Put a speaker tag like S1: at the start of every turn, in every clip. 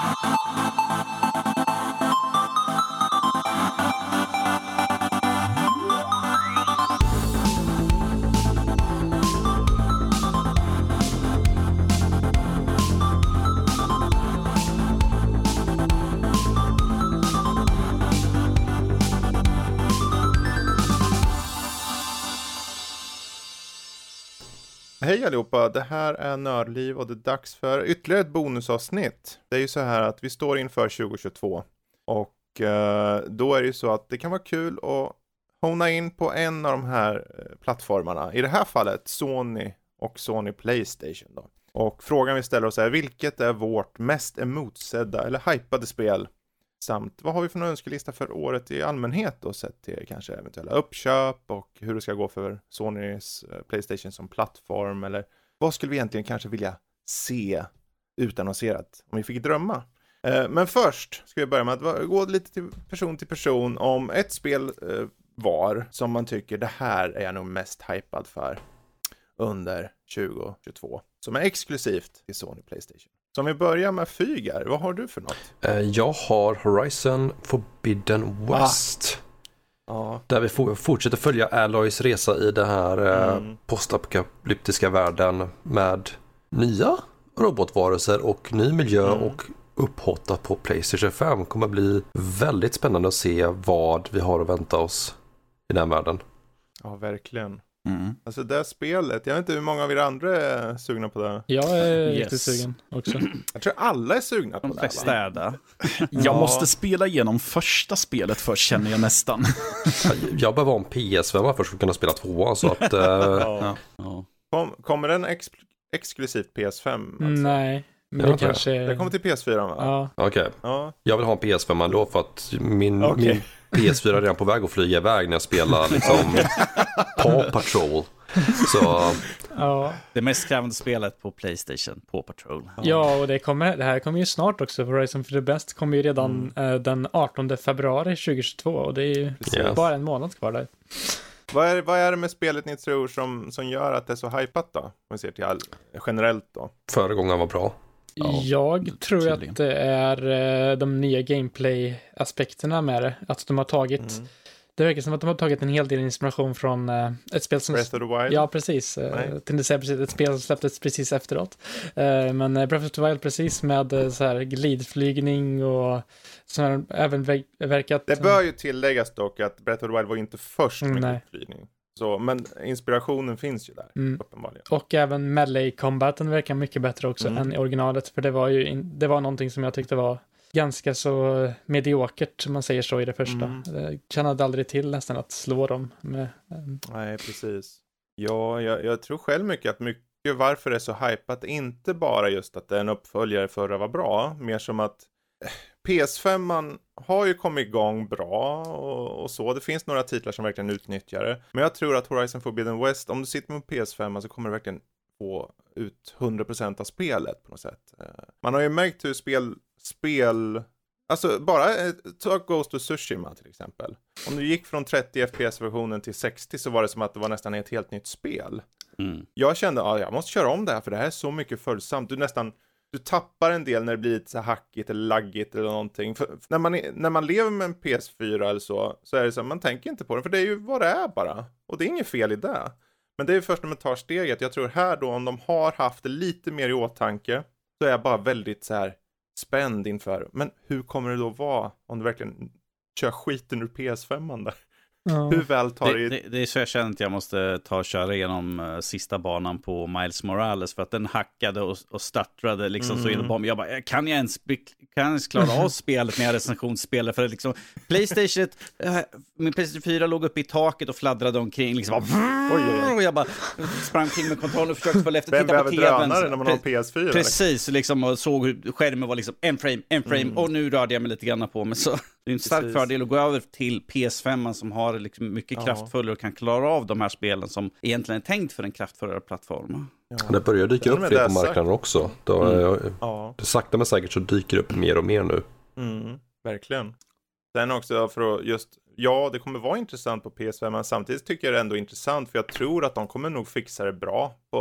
S1: Thank you. Hej allihopa, det här är Nördliv och det är dags för ytterligare ett bonusavsnitt. Det är ju så här att vi står inför 2022 och eh, då är det ju så att det kan vara kul att hona in på en av de här eh, plattformarna. I det här fallet Sony och Sony Playstation då. Och frågan vi ställer oss är vilket är vårt mest emotsedda eller hypade spel? Samt vad har vi för någon önskelista för året i allmänhet då sett till kanske eventuella uppköp och hur det ska gå för Sonys eh, Playstation som plattform eller vad skulle vi egentligen kanske vilja se utannonserat om vi fick drömma? Eh, men först ska vi börja med att gå lite till person till person om ett spel eh, var som man tycker det här är jag nog mest hypad för under 2022 som är exklusivt till Sony Playstation. Så om vi börjar med Fygar, vad har du för något?
S2: Eh, Jag har Horizon Forbidden West.
S1: Ja,
S2: Där vi for- fortsätter följa Alloys resa i den här eh,
S1: Mm.
S2: postapokalyptiska världen med nya robotvarelser och ny miljö
S1: Mm.
S2: och upphottat på Playstation 5. kommer bli väldigt spännande att se vad vi har att vänta oss i den världen.
S1: ja verkligen.
S3: Mm.
S1: Alltså det här spelet, jag vet inte hur många av er andra är sugna på det.
S4: Jag är
S3: Yes.
S4: riktigt sugen också.
S1: Jag tror alla är sugna på
S3: De
S1: det. Va?
S3: är det. Jag måste spela igenom första spelet först känner jag nästan.
S2: Jag behöver ha en PS5 för att kunna spela tvåan så att eh,
S1: Ja.
S3: Ja.
S1: Kom, kommer den ex exklusivt PS5? Alltså?
S4: Nej, men
S2: Jag
S4: det kanske...
S1: Det kommer till PS4 va?
S4: Ja,
S2: okej.
S1: Ja.
S2: Jag vill ha en PS5 ändå för att min,
S1: Okej.
S2: min PS4 är redan på väg att flyga iväg när jag spelar liksom Paw Patrol. Så
S4: ja.
S3: Det mest krävande spelet på Playstation, Paw Patrol.
S4: ja, och det, kommer, det här kommer ju snart också. Horizon for the Best kommer ju redan eh, den 18 februari 2022 och det är ju
S2: Yes.
S4: bara en månad kvar där.
S1: Vad, är, vad är det med spelet ni tror som, som gör att det är så hypat då? Om vi ser till all, generellt då.
S2: föregångaren var bra.
S3: Ja,
S4: jag tror
S3: tydligen.
S4: att det är eh, de nya gameplay-aspekterna med det. Att de har tagit,
S1: Mm.
S4: det verkar som att de har tagit en hel del inspiration från eh, ett spel som...
S1: Breath of the Wild?
S4: Ja, precis. Jag tänkte säga precis ett spel som släpptes precis efteråt. Eh, Men eh, Breath of the Wild precis med eh, så här glidflygning och som även ver- verkat...
S1: Det bör ju tilläggas dock att Breath of the Wild var inte först med
S4: Mm, nej.
S1: flygning. Så, men inspirationen finns ju där,
S4: Mm.
S1: uppenbarligen.
S4: Och även melee combaten verkar mycket bättre också
S1: Mm.
S4: än i originalet. För det var ju in, det var någonting som jag tyckte var ganska så eh, mediokert, om man säger så, i det första.
S1: Mm.
S4: Jag kände aldrig till nästan att slå dem med... eh,
S1: Nej, precis. Ja, jag, jag tror själv mycket att mycket varför det är så hypat, inte bara just att en uppföljare förra var bra, mer som att eh, PS5 man har ju kommit igång bra och, och så. Det finns några titlar som verkligen utnyttjar det. Men jag tror att Horizon Forbidden West, om du sitter med PS5 så kommer du verkligen få ut 100% av spelet på något sätt. Eh, Man har ju märkt hur spel, spel Alltså bara eh, ta Ghost of Tsushima till exempel. Om du gick från 30 FPS-versionen till 60 så var det som att det var nästan ett helt nytt spel.
S3: Mm.
S1: Jag kände att ja, jag måste köra om det här för det här är så mycket följsamt. Du nästan, du tappar en del när det blir lite så hackigt eller laggigt eller någonting. För, när, man, när man lever med en PS4 eller så, så är det så här, man tänker inte på det för det är ju vad det är bara. Och det är inget fel i det. Men det är ju först när man tar steget. Jag tror här då, om de har haft det lite mer i åtanke, så är jag bara väldigt så här spänd inför, men hur kommer det då vara om du verkligen kör skiten ur PS5 där?
S4: Ja.
S1: Hur väl tar
S3: Det,
S1: det,
S3: det, är så jag känner att jag måste ta och köra igenom eh, sista banan på Miles Morales för att den hackade och, och stuttrade liksom så
S1: Mm.
S3: in på mig. Jag bara, kan jag ens, kan jag ens klara av spelet när jag recensionsspelar? För det liksom, Playstation, eh, min Playstation 4 låg uppe i taket och fladdrade omkring liksom. Bara,
S1: Oj, oj, oj.
S3: Och jag bara sprang omkring med kontrollen och försökte följa efter.
S1: Vem
S3: titta på
S1: behöver
S3: tvn.
S1: drönare när man har en PS4? eller?
S3: Precis, liksom, och såg hur skärmen var liksom en frame, en frame
S1: Mm.
S3: och nu rörde jag mig lite grann på mig. Så det är en stark
S1: Precis.
S3: fördel att gå över till PS5 som har liksom mycket
S1: Ja.
S3: kraftfullare och kan klara av de här spelen som egentligen är tänkt för en kraftfullare plattform.
S2: Det börjar dyka
S1: Ja,
S2: upp fler
S1: det
S2: på marknaden också. Då,
S3: Mm.
S1: Ja.
S2: Sakta men säkert så dyker det upp mer och mer nu.
S1: Mm, verkligen. Sen också för att just, ja det kommer vara intressant på PS5 men samtidigt tycker jag det är ändå intressant för jag tror att de kommer nog fixa det bra på,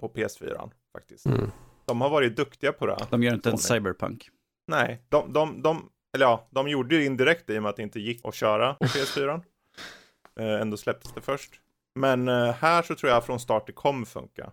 S1: på PS4 faktiskt.
S2: Mm.
S1: De har varit duktiga på det.
S3: De gör inte en cyberpunk.
S1: Nej, de, de, de, eller ja, de gjorde ju indirekt det i och med att det inte gick att köra på PS4. eh, ändå släpptes det först. Men eh, här så tror jag från start det kommer funka.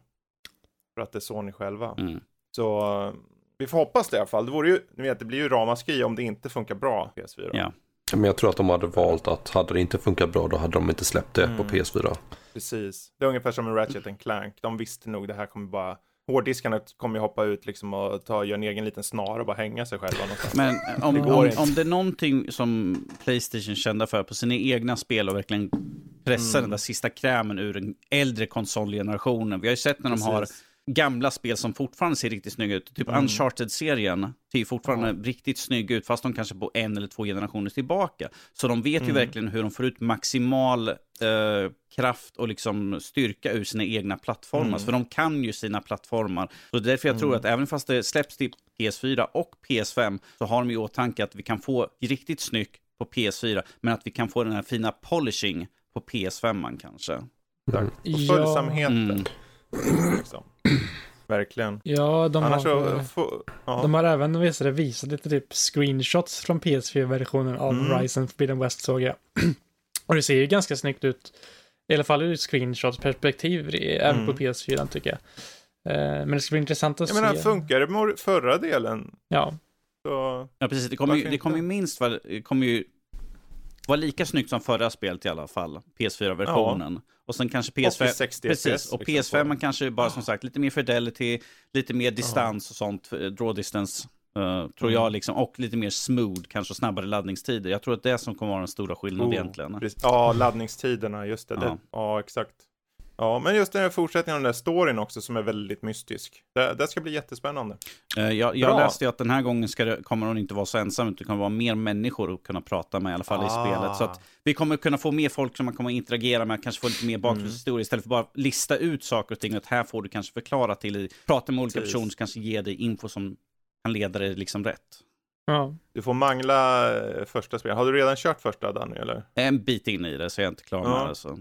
S1: För att det är Sony själva.
S3: Mm.
S1: Så eh, vi får hoppas det i alla fall. Det, vore ju, ni vet, det blir ju ramaskri om det inte funkar bra på PS4.
S3: Ja.
S2: Men jag tror att de hade valt att hade det inte funkat bra då hade de inte släppt det på
S1: Mm.
S2: PS4.
S1: Precis. Det är ungefär som med Ratchet and Clank. De visste nog det här kommer bara Hårddiskarna kommer ju hoppa ut liksom och ta, göra en egen liten snara och bara hänga sig själva någonstans.
S3: Men om,
S1: Det
S3: om, om det är någonting som Playstation kända för på sina egna spel och verkligen pressa
S1: Mm.
S3: den där sista krämen ur den äldre konsolgenerationen. Vi har ju sett när de har
S1: Precis.
S3: Gamla spel som fortfarande ser riktigt snygga ut. Typ
S1: Mm.
S3: Uncharted-serien ser ju fortfarande riktigt snygg ut, fast de kanske på en eller två generationer tillbaka. Så de vet ju
S1: Mm.
S3: verkligen hur de får ut maximal eh, kraft och liksom styrka ur sina egna plattformar.
S1: Mm.
S3: För de kan ju sina plattformar. Så det är därför jag tror
S1: Mm.
S3: att även fast det släpps till PS4 och PS5 så har de i åtanke att vi kan få riktigt snyggt på PS4, men att vi kan få den här fina polishing på PS5 kanske.
S1: Och
S4: Ja,
S1: följsamheten.
S3: Mm.
S1: Liksom. Verkligen.
S4: ja de,
S1: Annars
S4: har,
S1: så... Ja.
S4: de har även visade, visat lite typ screenshots från PS4-versionen av
S1: Mm.
S4: Horizon Forbidden West såg jag. Och det ser ju ganska snyggt ut. I alla fall ur screenshots-perspektiv, i- även
S1: Mm.
S4: på PS4 tycker jag. Eh, Men det ska bli intressant att
S1: Jag
S4: se.
S1: menar, funkar det med förra delen
S4: Ja,
S1: så...
S3: Ja, precis. Det kommer ju, det kommer ju minst det kommer ju vara lika snyggt som förra spelet i alla fall. PS4-versionen. Och sen kanske PS5...
S1: 60
S3: Precis, och
S1: liksom,
S3: PS5
S1: på
S3: man kanske bara som sagt lite mer fidelity, lite mer distans och sånt, eh, draw distance. eh, tror
S1: Mm.
S3: jag liksom, och lite mer smooth, kanske snabbare laddningstider. Jag tror att det är som kommer vara den stora skillnaden
S1: Oh,
S3: egentligen.
S1: precis. Ja, laddningstiderna, just det.
S3: Ja.
S1: Ja, det, ja exakt. Ja, men just den här fortsättningen av den där storyn också som är väldigt mystisk. Det, det ska bli jättespännande.
S3: Eh, Jag, jag läste ju att den här gången ska det, kommer hon inte vara så ensam, utan det kommer vara mer människor att kunna prata med i alla fall i
S1: Ah.
S3: spelet. Så att vi kommer kunna få mer folk som man kommer att interagera med, kanske få lite mer bakgrundshistoria istället för bara lista ut saker och ting. Att här får du kanske förklara till, prata med olika
S1: Precis.
S3: personer som kanske ger dig info som kan leda dig liksom rätt.
S4: ja.
S1: Du får mangla eh, första spelet. Har du redan kört första Danny eller?
S3: En bit in i det så jag är inte klar med
S1: Ja.
S3: det. Så.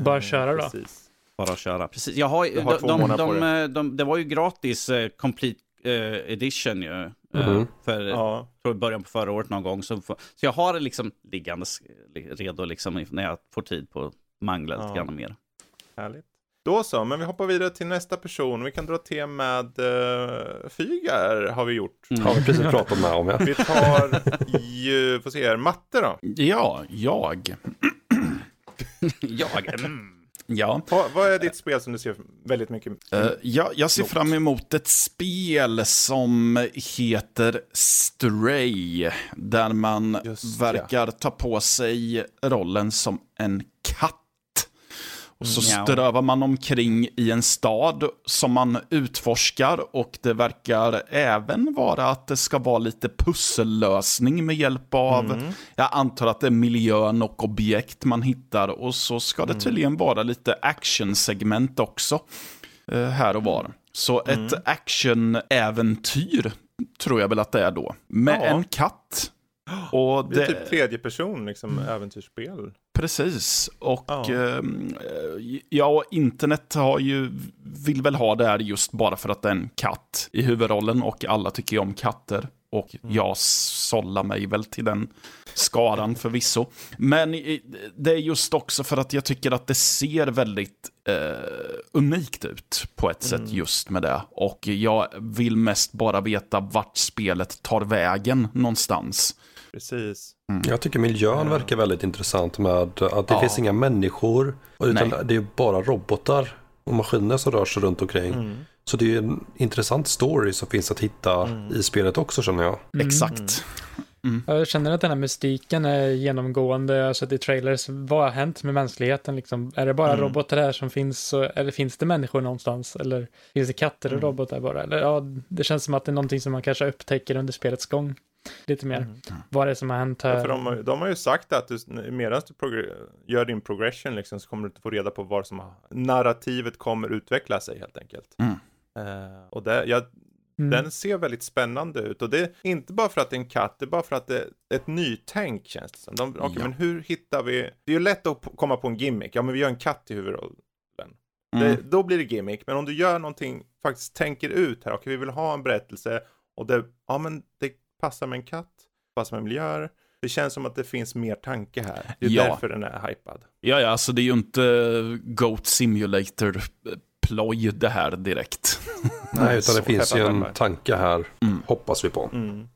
S4: Bara
S1: Eh,
S4: köra då.
S1: Precis.
S3: Bara köra. Precis. Jag har,
S1: har
S3: de,
S1: två
S3: de,
S1: månader på
S3: de,
S1: dig.
S3: de, de, det var ju gratis eh, complete eh, edition ju.
S2: Mhm.
S3: För
S1: Ja,
S3: tror början på förra året någon gång. Så, så jag har det liksom liggandes redo liksom när jag får tid på att mangla lite
S1: Ja.
S3: grann mer.
S1: härligt. Då så, men vi hoppar vidare till nästa person. Vi kan dra till med uh, Fygar har vi gjort.
S3: Mm.
S2: Har vi precis pratat med om ja.
S1: Vi tar ju, får se här, matte då.
S5: Ja, jag.
S3: jag, mm.
S5: Ja.
S1: Ha, vad är ditt spel som du ser väldigt mycket?
S5: Eh, jag, jag ser fram emot ett spel som heter Stray. Där man
S1: Just
S5: verkar ta på sig rollen som en katt. Och så
S3: Mm,
S5: strövar man omkring i en stad som man utforskar och det verkar även vara att det ska vara lite pussellösning med hjälp av,
S1: Mm.
S5: jag antar att det är miljön och objekt man hittar och så ska det tydligen vara lite actionsegment också eh, här och var. Så
S1: Mm.
S5: ett actionäventyr tror jag väl att det är då. Med
S1: Ja.
S5: en katt. Och
S1: Det är
S5: det,
S1: typ tredje person, liksom äventyrsspel.
S5: Precis. Och
S1: Ja.
S5: eh, ja, internet har ju, vill väl ha det här just bara för att det är en katt i huvudrollen och alla tycker ju om katter. Och
S1: Mm.
S5: jag sållar mig väl till den skaran förvisso. Men det är just också för att jag tycker att det ser väldigt eh, unikt ut på ett sätt
S1: Mm.
S5: just med det. Och jag vill mest bara veta vart spelet tar vägen någonstans.
S1: Precis.
S2: Jag tycker miljön verkar väldigt intressant med att det
S5: Ja.
S2: finns inga människor. Utan
S5: Nej.
S2: det är bara robotar och maskiner som rör sig runt omkring.
S1: Mm.
S2: Så det är en intressant story som finns att hitta i spelet också känner jag.
S4: Mm.
S5: Exakt.
S4: Jag känner att den här mystiken är genomgående, jag har sett i trailers, vad har hänt med mänskligheten liksom? Är det bara
S1: Mm.
S4: robotar här som finns, eller finns det människor någonstans? Eller finns det katter och
S1: Mm.
S4: robotar bara? Eller ja, det känns som att det är någonting som man kanske upptäcker under spelets gång. Lite mer.
S1: Mm.
S4: Vad är det som har hänt
S1: Ja,
S4: här?
S1: för de, har- de har ju sagt att du, medan du gör din progression liksom, så kommer du inte få reda på vad som har, narrativet kommer utveckla sig helt enkelt.
S5: Mm.
S1: Eh, och det, jag,
S4: Mm.
S1: den ser väldigt spännande ut och det är inte bara för att det är en katt, det är bara för att det är ett nytänk känns det som. De, okej,
S5: Ja.
S1: men hur hittar vi, det är ju lätt att komma på en gimmick, ja men vi gör en katt i huvudrollen.
S5: Mm.
S1: Det, då blir det gimmick, men om du gör någonting, faktiskt tänker ut här, okej vi vill ha en berättelse och det, ja men det passar med en katt, passar med miljöer. Det känns som att det finns mer tanke här. Det är
S5: Ja.
S1: därför den är hypad.
S5: Ja, ja, alltså det är ju inte Goat Simulator-ploj det här direkt.
S2: Nej, utan det finns ju en tanke här,
S5: Mm.
S2: hoppas vi på.
S1: Mm.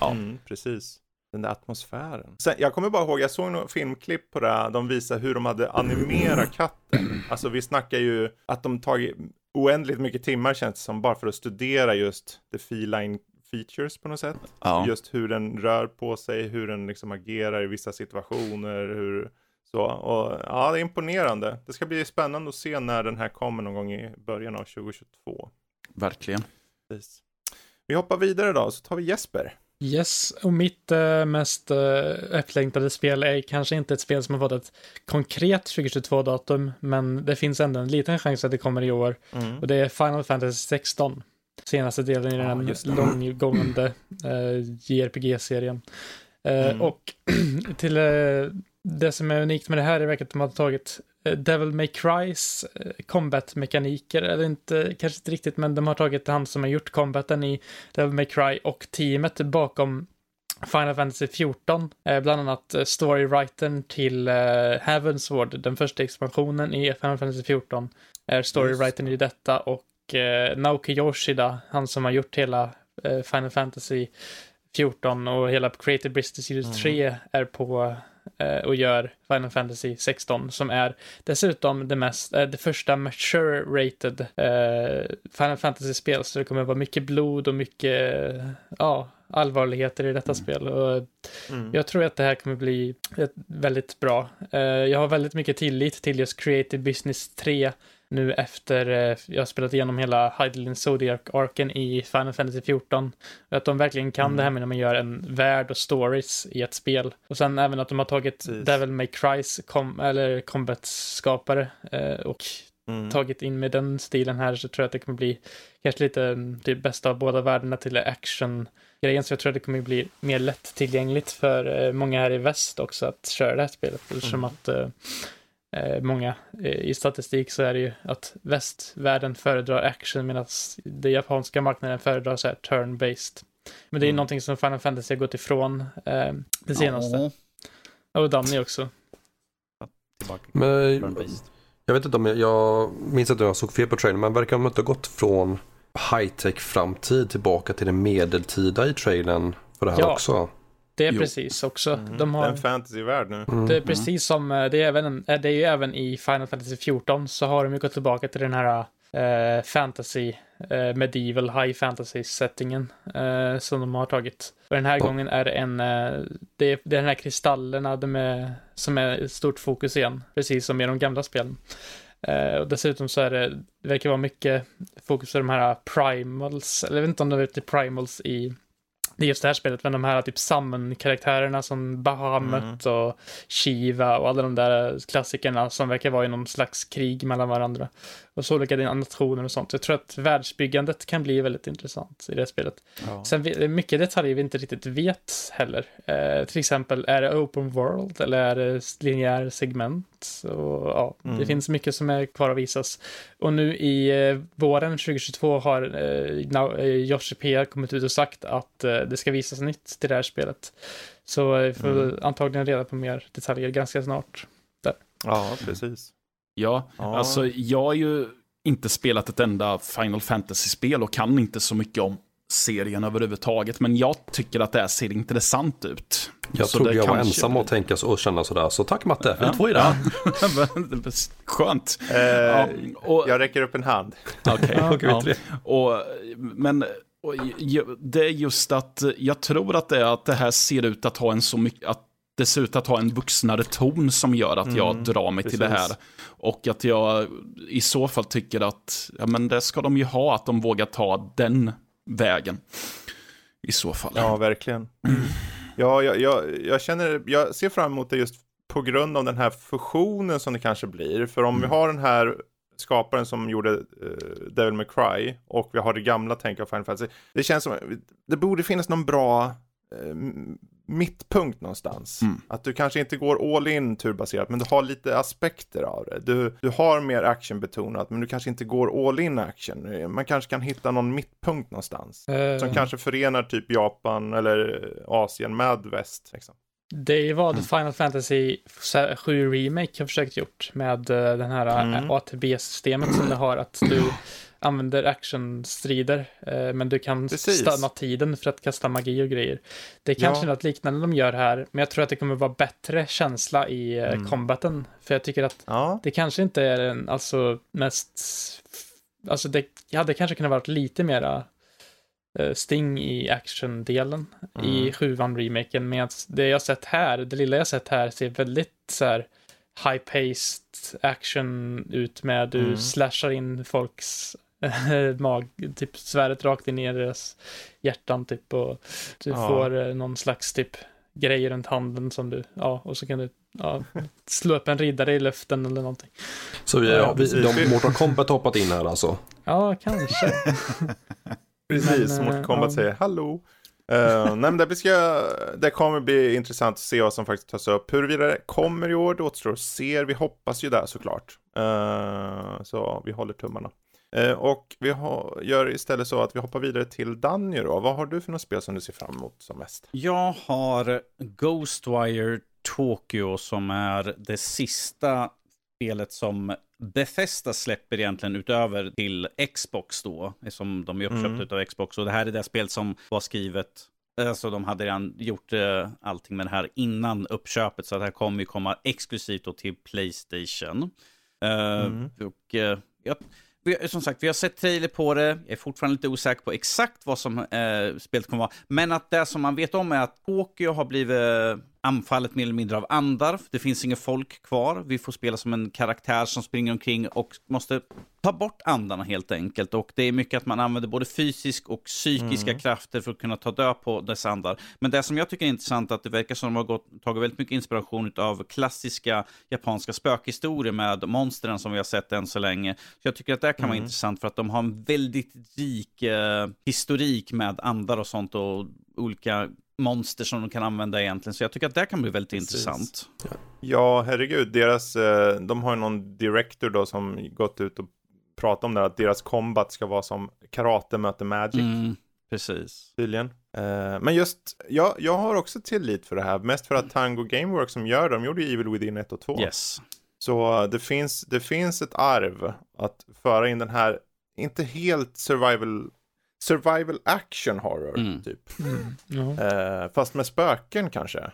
S5: Ja.
S1: Mm, precis. Den där atmosfären. Sen, jag kommer bara ihåg, jag såg något filmklipp på det här, de visade hur de hade animerat katten. Alltså vi snackar ju att de tagit oändligt mycket timmar känns det som, bara för att studera just the feline features på något sätt.
S5: Ja.
S1: Just hur den rör på sig, hur den liksom agerar i vissa situationer, hur så. Och ja, det är imponerande. Det ska bli spännande att se när den här kommer någon gång i början av 2022.
S5: Verkligen.
S1: Precis. Vi hoppar vidare då, så tar vi Jesper.
S4: Yes, och mitt eh, mest uh, efterlängtade spel är kanske inte ett spel som har fått ett konkret 2022-datum, men det finns ändå en liten chans att det kommer i år.
S1: Mm.
S4: Och det är Final Fantasy 16. Senaste delen i
S1: Ja,
S4: den
S1: just det.
S4: långgående uh, JRPG-serien. Eh,
S1: Mm.
S4: Och till eh, det som är unikt med det här är verkligen att de har tagit eh, Devil May Crys eh, combat-mekaniker, eller inte, kanske inte riktigt, men de har tagit han som har gjort combaten i Devil May Cry och teamet bakom Final Fantasy 14, eh, bland annat eh, storywritern till eh, Heavensward, den första expansionen i Final Fantasy 14, är storywritern i detta och eh, Naoki Yoshida, han som har gjort hela eh, Final Fantasy 14 och hela Creative Business Series
S1: Mm.
S4: 3 är på eh, och gör Final Fantasy 16 som är dessutom det mest, eh, det första mature rated eh, Final Fantasy-spel så det kommer vara mycket blod och mycket, ja, allvarligheter i detta spel och
S1: Mm.
S4: jag tror att det här kommer bli väldigt bra. Eh, jag har väldigt mycket tillit till just Creative Business 3 nu efter eh, jag har spelat igenom hela Hydralin Zodiac-arken i Final Fantasy 14. Och att de verkligen kan
S1: Mm.
S4: det här med när man gör en värld och stories i ett spel. Och sen även att de har tagit
S1: Precis.
S4: Devil May Crys com- eller combat-skapare eh, och
S1: Mm.
S4: tagit in med den stilen här så tror jag att det kommer bli kanske lite mm, det bästa av båda världarna till action grejen så jag tror att det kommer bli mer lättillgängligt för eh, många här i väst också att köra det här spelet eftersom
S1: Mm.
S4: att många eh, i statistik så är det ju att västvärlden föredrar action medan den japanska marknaden föredrar så här turn-based. Men det är
S1: Mm.
S4: någonting som Final Fantasy har gått ifrån eh, det senaste. Och Danny också.
S3: Tillbaka.
S2: Men
S3: Turn-based.
S2: jag vet inte om jag, jag minns att jag såg fel på trailern, men verkar de inte ha gått från high-tech framtid tillbaka till det medeltida i trailern för det här
S4: Ja.
S2: också?
S4: Det är
S5: Jo.
S4: precis också.
S1: Mm.
S4: De
S1: Det är
S4: har...
S1: en fantasyvärld nu.
S2: Mm.
S4: Det är precis som, eh, det är, även, en- eh, det är ju även i Final Fantasy 14 så har de ju gått tillbaka till den här eh, fantasy, eh, medieval high fantasy settingen eh, som de har tagit. Och den här
S2: Ja.
S4: gången är det en, eh, det, är, det är den här kristallerna de är, som är ett stort fokus igen, precis som i de gamla spelen. Eh, och dessutom så är det, det verkar vara mycket fokus på de här primals, eller jag vet inte om det heter primals i det är just det här spelet, men de här typ summon-karaktärerna som Bahamut och Shiva och alla de där klassikerna som verkar vara i någon slags krig mellan varandra. Och så olika nationer och sånt. Jag tror att världsbyggandet kan bli väldigt intressant i det spelet.
S1: Ja.
S4: Sen mycket detaljer vi inte riktigt vet heller. Eh, till exempel, är det open world eller är det linjär segment? Och, ja, Det
S1: Mm.
S4: finns mycket som är kvar att visas. Och nu i eh, våren 2022 har eh, Now- eh, Yoshi P kommit ut och sagt att eh, det ska visas nytt till det här spelet. Så eh, vi får
S1: Mm.
S4: antagligen reda på mer detaljer ganska snart.
S1: ja, precis.
S5: Ja,
S1: Ja.
S5: alltså jag har ju inte spelat ett enda Final Fantasy-spel och kan inte så mycket om serien överhuvudtaget. Men jag tycker att det här ser intressant ut.
S2: Jag
S5: Så
S2: trodde jag var ensam
S5: blir-
S2: att tänka så och känna sådär. Så tack Matte,
S5: Ja.
S2: ja. två i det.
S5: Skönt.
S1: Eh,
S5: Ja, och,
S1: Jag räcker upp en hand.
S5: okej,
S4: Ja.
S2: Vi tre.
S5: och, men och, det är just att jag tror att det är att det här ser ut att ha en så mycket, att det ser ut att ha en vuxnare ton som gör att jag
S1: Mm,
S5: drar mig till det här.
S1: precis.
S5: Och att jag i så fall tycker att, ja men det ska de ju ha, att de vågar ta den vägen. I så fall.
S1: Ja, verkligen. Ja, jag, jag, jag känner, jag ser fram emot det just på grund av den här fusionen som det kanske blir. För om vi har den här skaparen som gjorde uh, Devil May Cry och vi har det gamla tänk av Final Fantasy. Det känns som, det borde finnas någon bra eh, mittpunkt någonstans.
S5: Mm.
S1: Att du kanske inte går all in turbaserat, men du har lite aspekter av det. Du, du har mer actionbetonat, men du kanske inte går all in action. Man kanske kan hitta någon mittpunkt någonstans.
S4: Eh,
S1: Som kanske förenar typ Japan eller Asien med väst. Liksom.
S4: Det är vad
S1: Mm.
S4: Final Fantasy 7 Remake har försökt gjort med eh, den här
S1: Mm.
S4: ATB-systemet som det har, att du använder actionstrider, eh, men du kan
S1: Precis.
S4: stanna tiden för att kasta magi och grejer. Det kanske
S1: Ja.
S4: något liknande de gör här, men jag tror att det kommer vara bättre känsla i eh,
S1: Mm.
S4: combaten, för jag tycker att
S1: Ja,
S4: det kanske inte är den alltså mest, alltså det hade kanske kunnat varit lite mera eh, sting i actiondelen i
S1: Mm.
S4: sjuan remaken, men det jag sett här, det lilla jag sett här ser väldigt så här high-paced action ut med du
S1: Mm.
S4: slashar in folks mag, typ svärdet rakt in i deras hjärtan typ och du
S1: Ja.
S4: får eh, någon slags typ grej runt handen som du, ja, och så kan du ja, slå upp en riddare i luften eller någonting.
S2: Så vi,
S1: Ja,
S2: vi, de Mortal Kombat hoppat in här alltså.
S4: Ja, kanske.
S1: precis.
S4: Men,
S1: Mortal
S4: eh,
S1: Kombat
S4: ja.
S1: säger hallå. Uh, nej, men det, blir ska, det kommer bli intressant att se vad som faktiskt tas upp. Huruvida det kommer i år, det återstår att se. Vi hoppas ju där såklart. Eh, så vi håller tummarna. Eh, och vi har, gör istället så att vi hoppar vidare till Danny då. Vad har du för något spel som du ser fram emot som mest?
S3: Jag har Ghostwire Tokyo som är det sista spelet som Bethesda släpper egentligen utöver till Xbox då, som de är uppköpta
S1: Mm.
S3: utav Xbox. Och det här är det spel som var skrivet, alltså de hade redan gjort eh, allting med det här innan uppköpet, så det här kommer ju komma exklusivt då till Playstation. Eh,
S1: Mm.
S3: Och eh, jag, vi, som sagt, vi har sett trailer på det. Jag är fortfarande lite osäker på exakt vad som eh, spelet kommer vara. Men att det som man vet om är att Tokyo har blivit anfallet mer eller mindre av andar. Det finns inget folk kvar. Vi får spela som en karaktär som springer omkring och måste ta bort andarna helt enkelt. Och det är mycket att man använder både fysisk och psykiska krafter för att kunna ta död på dessa andar. Men det som jag tycker är intressant är att det verkar som de har gått, tagit väldigt mycket inspiration av klassiska japanska spökhistorier med monstren som vi har sett än så länge. Så jag tycker att det kan vara intressant för att de har en väldigt rik eh, historik med andar och sånt och olika monster som de kan använda egentligen. Så jag tycker att det kan bli väldigt
S1: Precis.
S3: intressant.
S1: Ja, herregud, deras, eh, de har ju någon director då som gått ut och pratat om det att deras combat ska vara som karate möter magic.
S3: Mm, precis.
S1: tydligen. Eh, men just, jag, jag har också tillit för det här, mest för att Tango Gameworks som gör det, de gjorde Evil Within 1 och 2.
S3: Yes.
S1: Så det finns, det finns ett arv att föra in den här, inte helt survival, survival action horror,
S3: Mm.
S1: typ.
S4: Ja.
S1: Eh, fast med spöken kanske.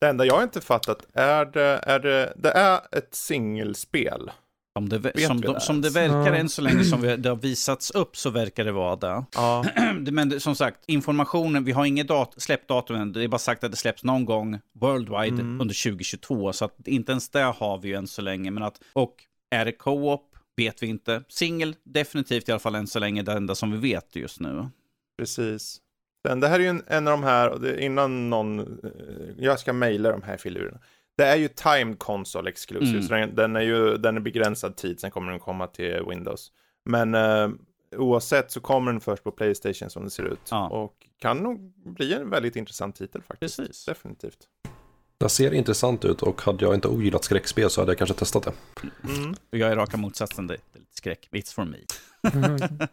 S1: Det enda jag inte fattat är det, är det, det är ett singelspel.
S3: Som det, som, de,
S1: det
S3: som det verkar
S4: Ja.
S3: än så länge som vi, det har visats upp så verkar det vara det.
S1: Ja,
S3: Men som sagt, informationen, vi har inget dat släppdatum än. Det är bara sagt att det släpps någon gång worldwide
S1: Mm.
S3: under 2022. Så att inte ens det har vi ju än så länge. Men att, och är det co-op? Vet vi inte. Singel, definitivt i alla fall än så länge det enda som vi vet just nu.
S1: precis. Sen, det här är ju en, en av de här, innan någon, eh, jag ska mejla de här filurerna. Det är ju timed console exclusive,
S3: Mm.
S1: så den, den är ju den är begränsad tid, sen kommer den komma till Windows. Men eh, oavsett så kommer den först på Playstation som det ser ut.
S3: Ja.
S1: Och kan nog bli en väldigt intressant titel faktiskt.
S3: Precis.
S1: Definitivt.
S2: Det ser intressant ut och hade jag inte ogillat skräckspel så hade jag kanske testat det.
S1: Mm.
S3: Jag är raka motsatsen, det det är lite skräck. It's for me.
S4: Mm.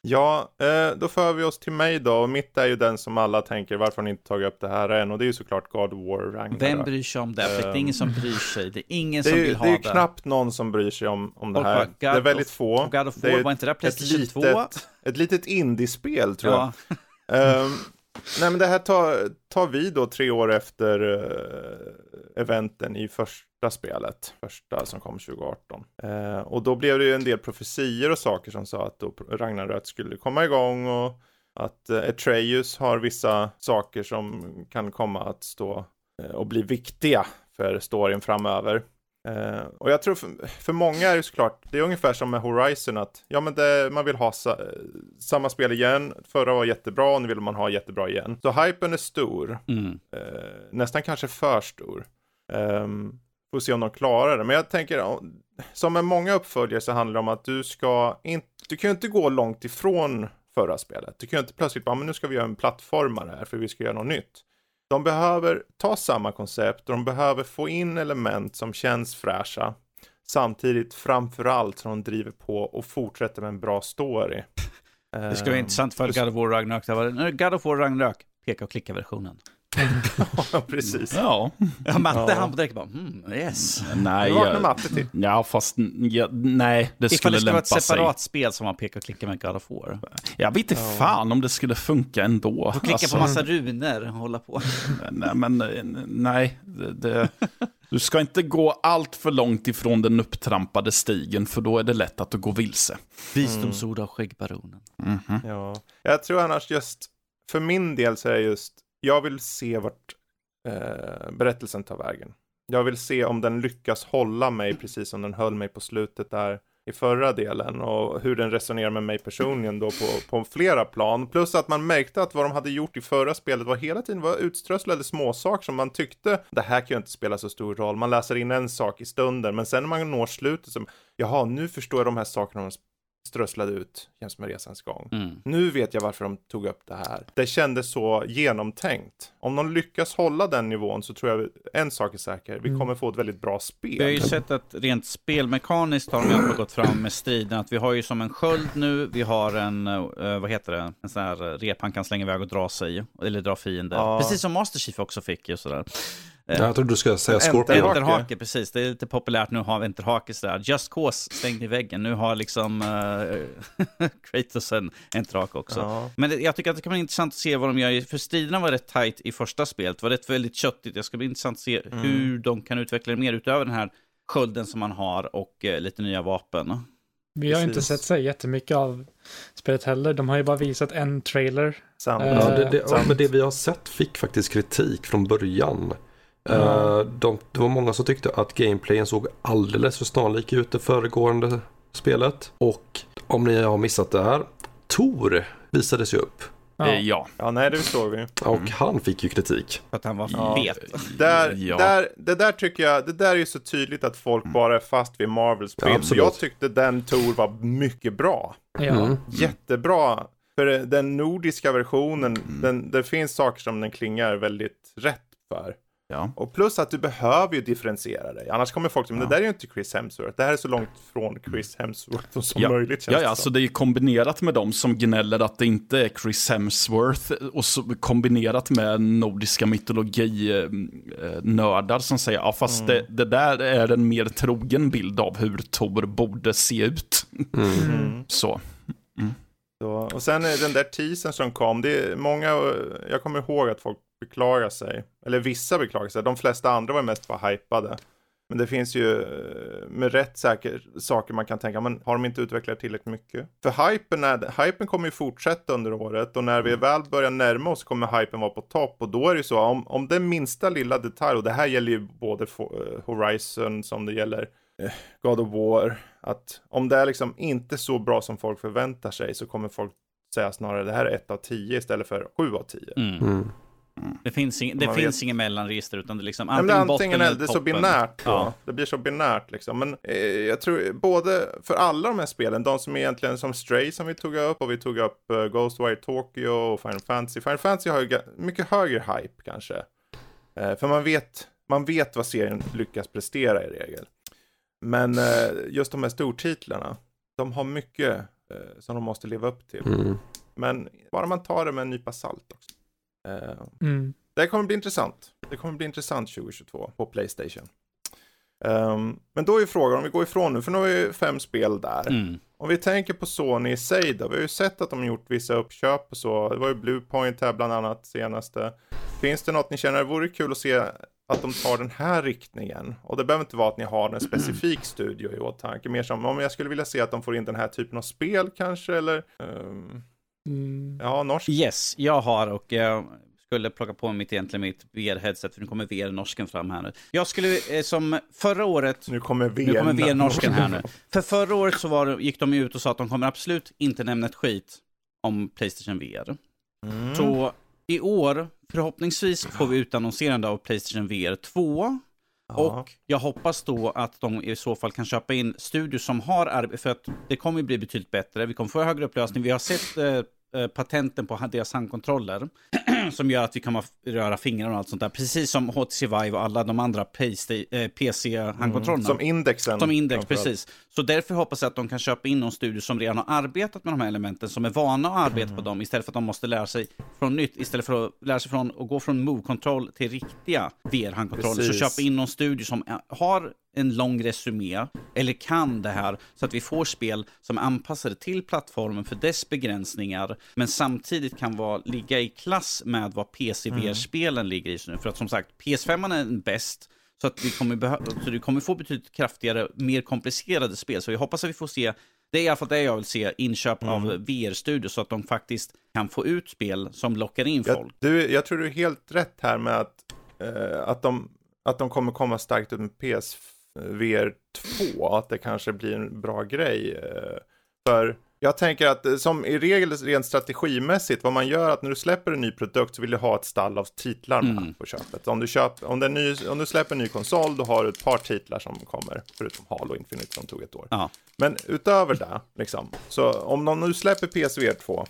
S1: Ja, eh, då för vi oss till mig då. Och mitt är ju den som alla tänker, varför har ni inte tagit upp det här än? Och det är ju såklart God of War Ragnarök.
S3: Vem bryr sig om det? För det är ingen som bryr sig. Det är ingen
S1: det är
S3: som vill
S1: det
S3: ha
S1: är ju
S3: det.
S1: knappt någon som bryr sig om, om det här. det är väldigt
S3: of-
S1: få.
S3: God of
S1: Det är
S3: War,
S1: ett-
S3: var inte det Playstation 2?
S1: litet, ett litet indiespel tror jag.
S3: Ja,
S1: Ehm, nej men det här tar, tar vi då tre år efter uh, eventen i första spelet. Första som kom 2018. Eh, och då blev det ju en del profetier och saker som sa att då Ragnarök skulle komma igång och att uh, Atreus har vissa saker som kan komma att stå eh, och bli viktiga för storyn framöver. Eh, och jag tror för, för många är det såklart, det är ungefär som med Horizon att ja men det, man vill ha sa, samma spel igen, förra var jättebra och nu vill man ha jättebra igen. Så hypen är stor,
S3: mm.
S1: eh, nästan kanske för stor. Um, får se om de klarar det, men jag tänker, som med många uppföljare så handlar det om att du ska inte, du kan ju inte gå långt ifrån förra spelet. Du kan ju inte plötsligt bara, men nu ska vi göra en plattformare här för vi ska göra något nytt. De behöver ta samma koncept och de behöver få in element som känns fräscha. Samtidigt framförallt som de driver på och fortsätter med en bra story.
S3: Det skulle vara
S1: Ehm,
S3: intressant för God of War Ragnarök. God of War Ragnarök, peka och klicka-versionen.
S1: Ja, precis.
S5: Ja,
S3: Ja, Matte
S1: Ja.
S3: han på direkt bara, mm, yes.
S5: nej. Jag-
S1: Matte till.
S5: Ja, fast ja, nej, det
S3: Ifall
S5: skulle
S3: det skulle vara
S5: lämpa
S3: ett
S5: sig.
S3: separat spel som man peka och klicka med God of War.
S5: Jag vet inte fan om det skulle funka ändå.
S3: Och klicka
S5: Alltså,
S3: på massa runor och hålla på.
S5: Nej, men nej. Det, det, du ska inte gå allt för långt ifrån den upptrampade stigen, för då är det lätt att du går vilse.
S3: Visdomsord av skäggbaronen.
S5: Mhm.
S1: Ja. Jag tror annars just, för min del så är det just, jag vill se vart eh, berättelsen tar vägen. Jag vill se om den lyckas hålla mig precis som den höll mig på slutet där i förra delen och hur den resonerar med mig personligen då på, på flera plan. Plus att man märkte att vad de hade gjort i förra spelet var hela tiden var utströsslade småsaker som man tyckte, det här kan ju inte spela så stor roll. Man läser in en sak i stunden, men sen när man når slutet som, jaha, nu förstår jag de här sakerna strösslade ut jäms med resans gång.
S3: Mm.
S1: Nu vet jag varför de tog upp det här. Det kändes så genomtänkt. Om de lyckas hålla den nivån så tror jag en sak är säker. Vi kommer få ett väldigt bra spel.
S3: Vi har ju sett att rent spelmekaniskt har de fall gått fram med striden. Att vi har ju som en sköld nu, vi har en, eh, vad heter det, en sån här rep han kan slänga iväg och dra sig. Eller dra fiender.
S1: Ja.
S3: Precis som Master Chief också fick ju sådär. Eh,
S2: Jag trodde du skulle säga Scorpion.
S1: Hake.
S3: Enterhake, precis. Det är lite populärt nu att ha enterhake sådär. Just Cause stängd i väggen. Nu har liksom uh, Kratos en enterhake också.
S1: Ja.
S3: Men det, jag tycker att det kan vara intressant att se vad de gör. För striderna var rätt tight i första spelet. Det var rätt väldigt köttigt. Det ska bli intressant att se
S1: Mm.
S3: hur de kan utveckla det mer utöver den här skölden som man har och eh, lite nya vapen.
S4: Vi har inte
S1: Precis.
S4: sett så jättemycket av spelet heller. De har ju bara visat en trailer. Eh,
S2: Ja, det, det, ja,
S1: sant.
S2: men det vi har sett fick faktiskt kritik från början. Eh, de, det var många som tyckte att gameplayen såg alldeles för snarlik ut det föregående spelet. Och om ni har missat det här, Tor visades ju upp.
S4: Ja.
S5: Eh, Ja.
S1: Ja, nej, det såg vi.
S2: Och
S5: Mm.
S2: han fick ju kritik.
S3: För att han var
S1: Ja.
S3: fet.
S1: Där,
S5: Ja.
S1: där, det där tycker jag, det där är ju så tydligt att folk bara är fast vid Marvels
S2: Ja,
S1: jag tyckte den Tor var mycket bra.
S4: Ja.
S2: Mm.
S1: Jättebra. För den nordiska versionen,
S5: Mm.
S1: den, det finns saker som den klingar väldigt rätt för.
S5: Ja.
S1: Och plus att du behöver ju differentiera dig. Annars kommer folk till, men det där är ju inte Chris Hemsworth. Det här är så långt från Chris Hemsworth som
S5: Ja.
S1: möjligt känns
S5: Ja,
S1: det
S5: ja,
S1: som.
S5: alltså det är kombinerat med de som gnäller att det inte är Chris Hemsworth och så kombinerat med nordiska mytologi-nördar som säger ja fast det, det där är en mer trogen bild av hur Tor borde se ut.
S1: Mm.
S5: Så,
S1: Så, och sen är den där teasern som kom, det är många, jag kommer ihåg att folk beklagar sig. Eller vissa beklagar sig, de flesta andra var mest bara hypade. Men det finns ju eh, med rätt säker, saker man kan tänka, men har de inte utvecklat tillräckligt mycket? För hypen, är, hypen kommer ju fortsätta under året och när vi väl börjar närma oss kommer hypen vara på topp och då är det ju så, om, om det minsta lilla detalj, och det här gäller ju både eh, Horizon som det gäller eh, God of War, att om det är liksom inte så bra som folk förväntar sig så kommer folk säga snarare det här är ett av tio istället för sju av tio.
S3: Mm.
S2: Mm.
S3: Det finns, ing, det finns ingen mellanregister utan det är liksom
S1: men
S3: antingen
S1: antingen
S3: botten
S1: eller,
S3: eller
S1: det är så
S3: toppen.
S1: binärt då.
S3: Ja.
S1: Det blir så binärt liksom. Men eh, jag tror både för alla de här spelen, de som egentligen som Stray som vi tog upp och vi tog upp uh, Ghostwire Tokyo och Final Fantasy. Final Fantasy har ju mycket högre hype kanske. Eh, för man vet, man vet vad serien lyckas prestera i regel. Men eh, just de här stortitlarna, de har mycket eh, som de måste leva upp till.
S2: Mm.
S1: Men bara man tar det med en nypa salt också. Eh,
S4: Mm.
S1: det kommer bli intressant. Det kommer bli intressant 2022 på Playstation. Ehm, men då är frågan, om vi går ifrån nu, för nu har vi ju fem spel där.
S3: Mm.
S1: Om vi tänker på Sony i sig då, vi har ju sett att de har gjort vissa uppköp och så. Det var ju Bluepoint här bland annat senaste. Finns det något ni känner, det vore kul att se att de tar den här riktningen? Och det behöver inte vara att ni har en specifik studio i åtanke, mer som om jag skulle vilja se att de får in den här typen av spel kanske, eller ehm,
S4: Mm.
S1: ja, norsk.
S3: Yes, jag har och jag skulle plocka på mitt egentligen mitt VR-headset för nu kommer VR-norsken fram här nu. Jag skulle eh, som förra året
S1: Nu kommer VR.
S3: VR-norsken här nu. För förra året så var, gick de ut och sa att de kommer absolut inte nämna ett skit om Playstation VR.
S1: Mm.
S3: Så i år, förhoppningsvis får vi utannonserande av Playstation VR 2.
S1: Ja.
S3: Och jag hoppas då att de i så fall kan köpa in studios som har arbete, för att det kommer bli betydligt bättre. Vi kommer få högre upplösning. Vi har sett eh, eh patenten på deras handkontroller. som gör att vi kan röra fingrarna och allt sånt där. Precis som HTC Vive och alla de andra PC-handkontrollerna.
S1: Mm, som indexen.
S3: Som index, precis. Så därför hoppas jag att de kan köpa in någon studio som redan har arbetat med de här elementen, som är vana att arbeta mm. på dem, istället för att de måste lära sig från nytt, istället för att lära sig från att gå från Move-kontroll till riktiga VR-handkontroller. Så köpa in någon studio som har en lång resumé, eller kan det här, så att vi får spel som är anpassade till plattformen för dess begränsningar, men samtidigt kan vara, ligga i klass med vad PC-VR-spelen mm. ligger i nu. För att som sagt, PS5 är bäst, så att vi kommer, så du kommer få betydligt kraftigare, mer komplicerade spel. Så jag hoppas att vi får se, det är i alla fall det jag vill se, inköp mm. av VR-studios så att de faktiskt kan få ut spel som lockar in folk.
S1: Jag, du, jag tror du är helt rätt här med att, uh, att, de, att de kommer komma starkt ut med PSVR 2, att det kanske blir en bra grej. Uh, för jag tänker att eh, som i regel rent strategimässigt, vad man gör att när du släpper en ny produkt så vill du ha ett stall av titlar med mm. på köpet. Om du, köp, om, det ny, om du släpper en ny konsol, då har du ett par titlar som kommer, förutom Halo Infinite som tog ett år.
S3: Ja.
S1: Men utöver det, liksom, så om de nu släpper PSVR 2,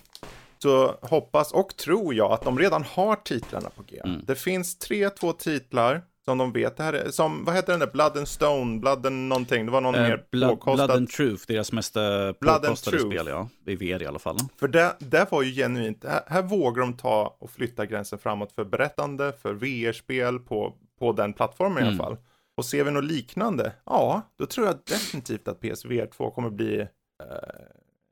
S1: så hoppas och tror jag att de redan har titlarna på G. Mm. Det finns tre, två titlar som de vet. Det här är, som, vad heter den där? Blood and Stone, Blood and någonting. Det var någon uh, mer
S3: blood, påkostad. Blood and Truth, deras mest påkostade spel, ja. I VR i alla fall.
S1: För det, det var ju genuint, här, här vågar de ta och flytta gränsen framåt för berättande, för VR-spel på, på den plattformen mm. i alla mm. fall. Och ser vi något liknande, ja, då tror jag definitivt att PSVR 2 kommer bli eh,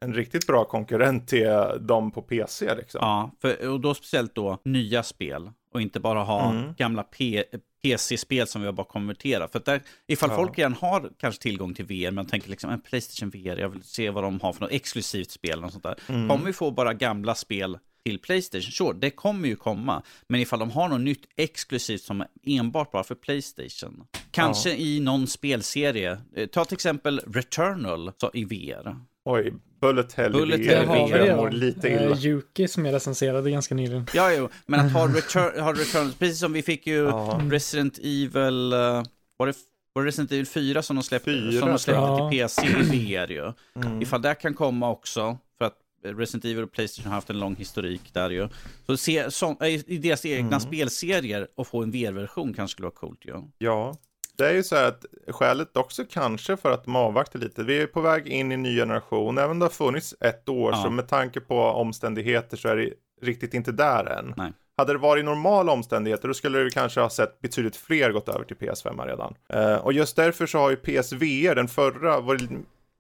S1: en riktigt bra konkurrent till dem på PC. Liksom.
S3: Ja, för, och då speciellt då nya spel och inte bara ha mm. gamla P PC-spel som vi har bara konverterat. För att där, ifall ja. folk redan har kanske tillgång till VR, men tänker liksom en Playstation VR, jag vill se vad de har för något exklusivt spel och sånt där. Mm. Kommer vi få bara gamla spel till Playstation, sure, det kommer ju komma. Men ifall de har något nytt exklusivt som är enbart bara för Playstation. Kanske ja. i någon spelserie. Eh, ta till exempel Returnal så, i VR.
S1: Oj, Bullet Hell
S3: Bullet Hell
S1: VR. Jag mår lite illa.
S4: Uh, Yuki som jag recenserade ganska nyligen.
S3: Ja, jo, men att ha Return, ha Return precis som vi fick ju ja. Resident Evil, uh, var det var det Resident Evil 4 som de släppte, 4, som de släppte ja. till PC i VR ju. Mm. Ifall det kan komma också, för att Resident Evil och Playstation har haft en lång historik där ju. Så se, som, i deras egna mm. spelserier och få en VR-version kanske skulle vara coolt ju.
S1: Ja, det är ju så här att skälet också kanske för att de avvaktar lite. Vi är på väg in i en ny generation. Även om det har funnits ett år ja. så med tanke på omständigheter så är det riktigt inte där än.
S3: Nej.
S1: Hade det varit normala omständigheter då skulle du kanske ha sett betydligt fler gått över till PS5 redan. Uh, och just därför så har ju PSVR, den förra, varit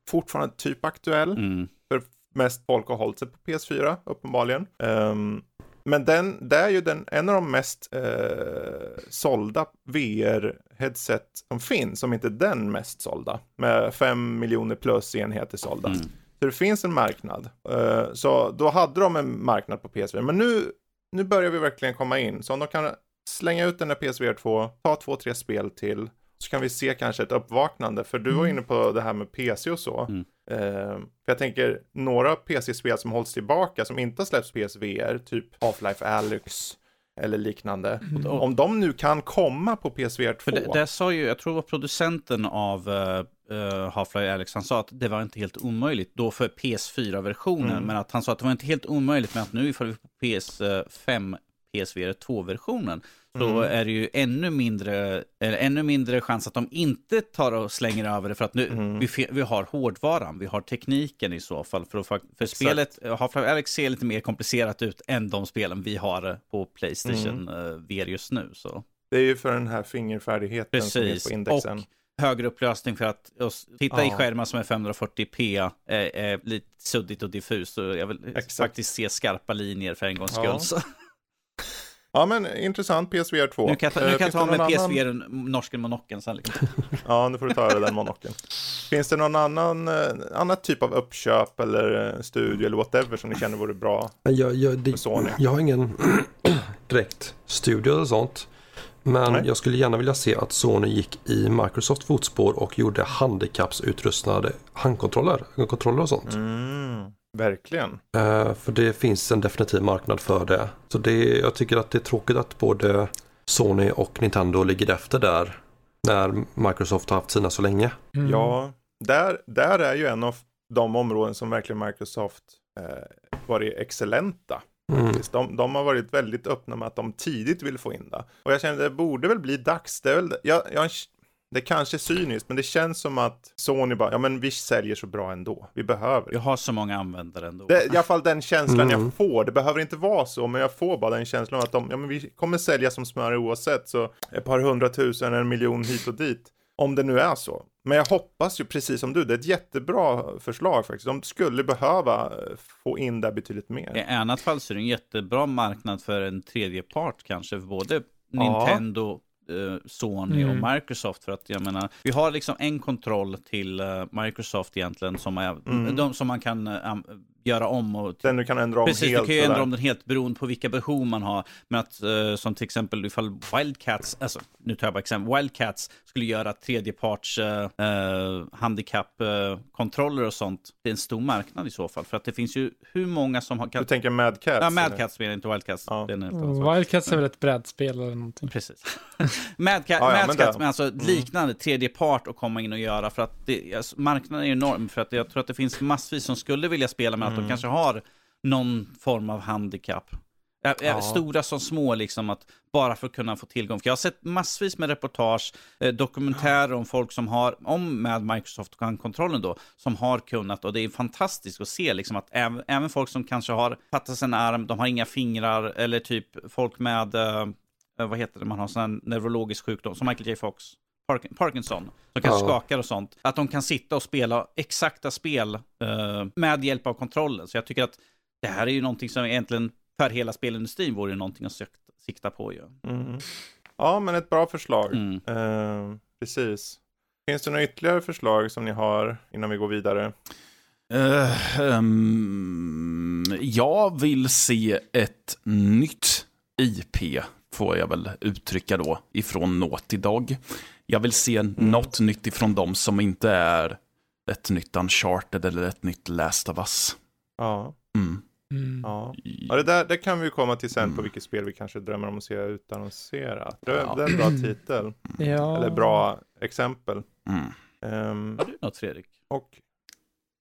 S1: fortfarande typ aktuell.
S3: Mm.
S1: För mest folk har hållit sig på PS4 uppenbarligen. Um, men den, det är ju den, en av de mest eh, sålda VR-headset som finns, om inte den mest sålda. Med 5 miljoner plus enheter sålda. Mm. Så det finns en marknad. Eh, så då hade de en marknad på PSVR. Men nu, nu börjar vi verkligen komma in. Så om de kan slänga ut den där PSVR 2, ta två, tre spel till. Så kan vi se kanske ett uppvaknande. För du var mm. inne på det här med PC och så.
S3: Mm.
S1: Uh, för jag tänker några PC-spel som hålls tillbaka som inte har släppts PSVR, typ Half-Life Alyx eller liknande. Mm. Om de nu kan komma på PSVR 2.
S3: För det, det sa ju, jag tror var producenten av uh, Half-Life Alyx, han sa att det var inte helt omöjligt då för PS4-versionen, mm. men att han sa att det var inte helt omöjligt, men att nu ifall vi på PS5 PSVR 2-versionen så mm. är det ju ännu mindre, eller ännu mindre chans att de inte tar och slänger över det för att nu, mm. vi, vi har hårdvaran, vi har tekniken i så fall. För, för, för spelet, Half-Life Alex ser lite mer komplicerat ut än de spelen vi har på Playstation mm. Eh, VR just nu. Så.
S1: Det är ju för den här fingerfärdigheten
S3: Precis. som är på indexen. Och högre upplösning för att titta ja. i skärmar som är 540p är, är lite suddigt och diffust. Så jag vill Exakt. faktiskt se skarpa linjer för en gångs skull. Ja.
S1: Men intressant PSVR 2.
S3: Nu kan jag ta, nu kan jag ta med PSVR annan... norsken monocken sen. Liksom.
S1: ja, nu får du ta över den monocken. Finns det någon annan, eh, annan typ av uppköp eller eh, studio eller whatever som ni känner vore bra
S2: jag, jag, det, Sony? Jag har ingen direkt studio eller sånt. Men Nej. jag skulle gärna vilja se att Sony gick i Microsoft fotspår och gjorde handikappsutrustade handkontroller, handkontroller och sånt.
S1: Mm. Verkligen.
S2: Uh, för det finns en definitiv marknad för det. Så det, jag tycker att det är tråkigt att både Sony och Nintendo ligger efter där. När Microsoft har haft sina så länge.
S1: Mm. Ja, där, där är ju en av de områden som verkligen Microsoft eh, varit excellenta Mm. De, de, har varit väldigt öppna med att de tidigt vill få in det. Och jag känner det borde väl bli dags. Det väl, jag, jag, det kanske är cyniskt, men det känns som att Sony bara, ja men vi säljer så bra ändå. Vi behöver.
S3: Vi har så många användare ändå.
S1: Det, I alla fall den känslan mm. jag får. Det behöver inte vara så, men jag får bara den känslan att de, ja men vi kommer sälja som smör oavsett. Så ett par hundratusen, en miljon hit och dit. Om det nu är så. Men jag hoppas ju precis som du, det är ett jättebra förslag faktiskt. De skulle behöva få in det betydligt mer.
S3: I annat fall så är det en jättebra marknad för en tredje part kanske, för både Nintendo Sony mm. och Microsoft. För att jag menar, vi har liksom en kontroll till uh, Microsoft egentligen som, är, mm. de, som man kan uh, göra om. Och,
S1: den du kan ändra om
S3: precis,
S1: helt.
S3: du kan ju ändra om den helt beroende på vilka behov man har. Men att uh, som till exempel ifall Wildcats, alltså nu tar jag bara exempel, Wildcats skulle göra tredjeparts uh, handikappkontroller och sånt. Det är en stor marknad i så fall. För att det finns ju hur många som har...
S1: Du tänker Mad Cats?
S3: Ja, Mad Cats menar inte Wildcats.
S4: Ja. Mm, Wildcats är väl ett brädspel eller någonting.
S3: Precis. Mad, Cat, ja, ja, Mad Cats, men alltså mm. liknande, tredje part att komma in och göra. För att det, alltså, marknaden är enorm. För att jag tror att det finns massvis som skulle vilja spela med mm. att de mm. kanske har någon form av handikapp. Ja. Stora som små, liksom, att bara för att kunna få tillgång. För jag har sett massvis med reportage, eh, dokumentärer om folk som har, om med Microsoft kontrollen då, som har kunnat. Och det är fantastiskt att se liksom, att även, även folk som kanske har fattat en arm, de har inga fingrar, eller typ folk med, eh, vad heter det, man har sån neurologisk sjukdom, som Michael J. Fox. Parkinson, som kanske ja. skakar och sånt, att de kan sitta och spela exakta spel uh, med hjälp av kontrollen. Så jag tycker att det här är ju någonting som egentligen för hela spelindustrin vore någonting att sikta på ju.
S1: Mm. Ja, men ett bra förslag. Mm. Uh, precis. Finns det några ytterligare förslag som ni har innan vi går vidare?
S5: Uh, um, jag vill se ett nytt IP, får jag väl uttrycka då, ifrån Naughty Dog. Jag vill se mm. något nytt ifrån dem som inte är ett nytt Uncharted eller ett nytt Last of Us.
S1: Ja. Mm. Mm. Ja. ja, det där det kan vi komma till sen mm. på vilket spel vi kanske drömmer om att se utannonserat. Det, ja. det är en bra titel. Ja. Eller bra exempel.
S3: Mm. Um, Har du något Fredrik?
S1: Och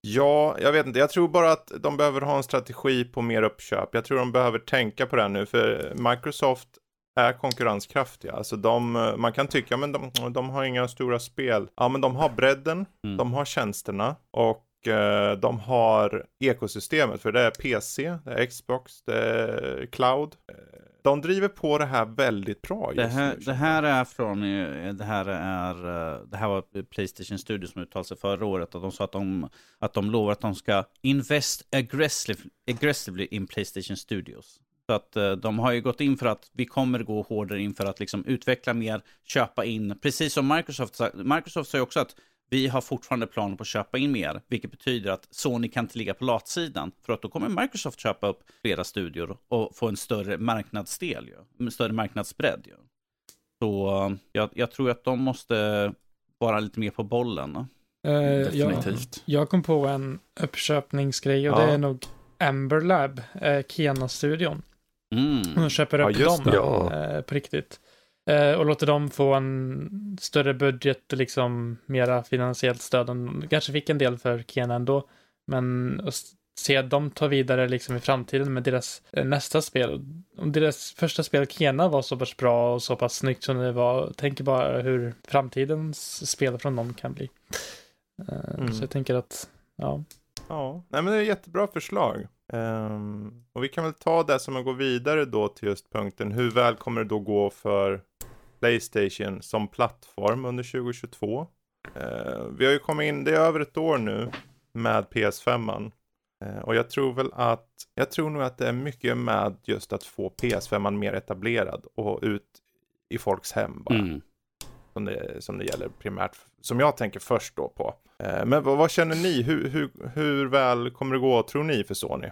S1: Ja, jag vet inte. Jag tror bara att de behöver ha en strategi på mer uppköp. Jag tror de behöver tänka på det här nu, för Microsoft är konkurrenskraftiga. Alltså de, man kan tycka, men de, de har inga stora spel. Ja, men de har bredden, mm. de har tjänsterna och Eh, de har ekosystemet, för det är PC, det är Xbox, det är cloud. Eh, de driver på det här väldigt bra
S3: just det här, nu. Det här är från, eh, det här är, det här var Playstation Studios som uttalade sig förra året. Att de sa att de, att de lovar att de ska invest aggressively, aggressively in Playstation Studios. Så att de har ju gått in för att vi kommer gå hårdare in för att liksom utveckla mer, köpa in, precis som Microsoft Microsoft säger också att vi har fortfarande planer på att köpa in mer, vilket betyder att Sony kan inte ligga på latsidan. För att då kommer Microsoft köpa upp flera studior och få en större marknadsdel, ju. en större marknadsbredd. Ju. Så jag, jag, tror att de måste vara lite mer på bollen.
S4: Uh, Definitivt. Jag, jag, kom på en uppköpningsgrej och ja. det är nog Amber Lab, eh, Kena-studion. Mm. De köper upp ja, dem eh, på riktigt. Eh, och låter dem få en större budget och liksom mera finansiellt stöd. De kanske fick en del för Kena ändå. Men att se dem ta vidare liksom i framtiden med deras eh, nästa spel. Om deras första spel Kena var så pass bra och så pass snyggt som det var. Tänk bara hur framtidens spel från dem kan bli. Mm. Så jag tänker att, ja.
S1: Ja, nej men det är ett jättebra förslag. Um, och vi kan väl ta det som man går vidare då till just punkten. Hur väl kommer det då gå för Playstation som plattform under 2022. Uh, ehm, vi har ju kommit in, det är över ett år nu med PS5. Uh, ehm, och jag tror väl att, jag tror nog att det är mycket med just att få PS5 mer etablerad och ut i folks hem bara. Mm. Som, det, som det gäller primärt, som jag tänker först då på. Eh, men vad, vad, känner ni? Hur, hur, hur väl kommer det gå tror ni för Sony?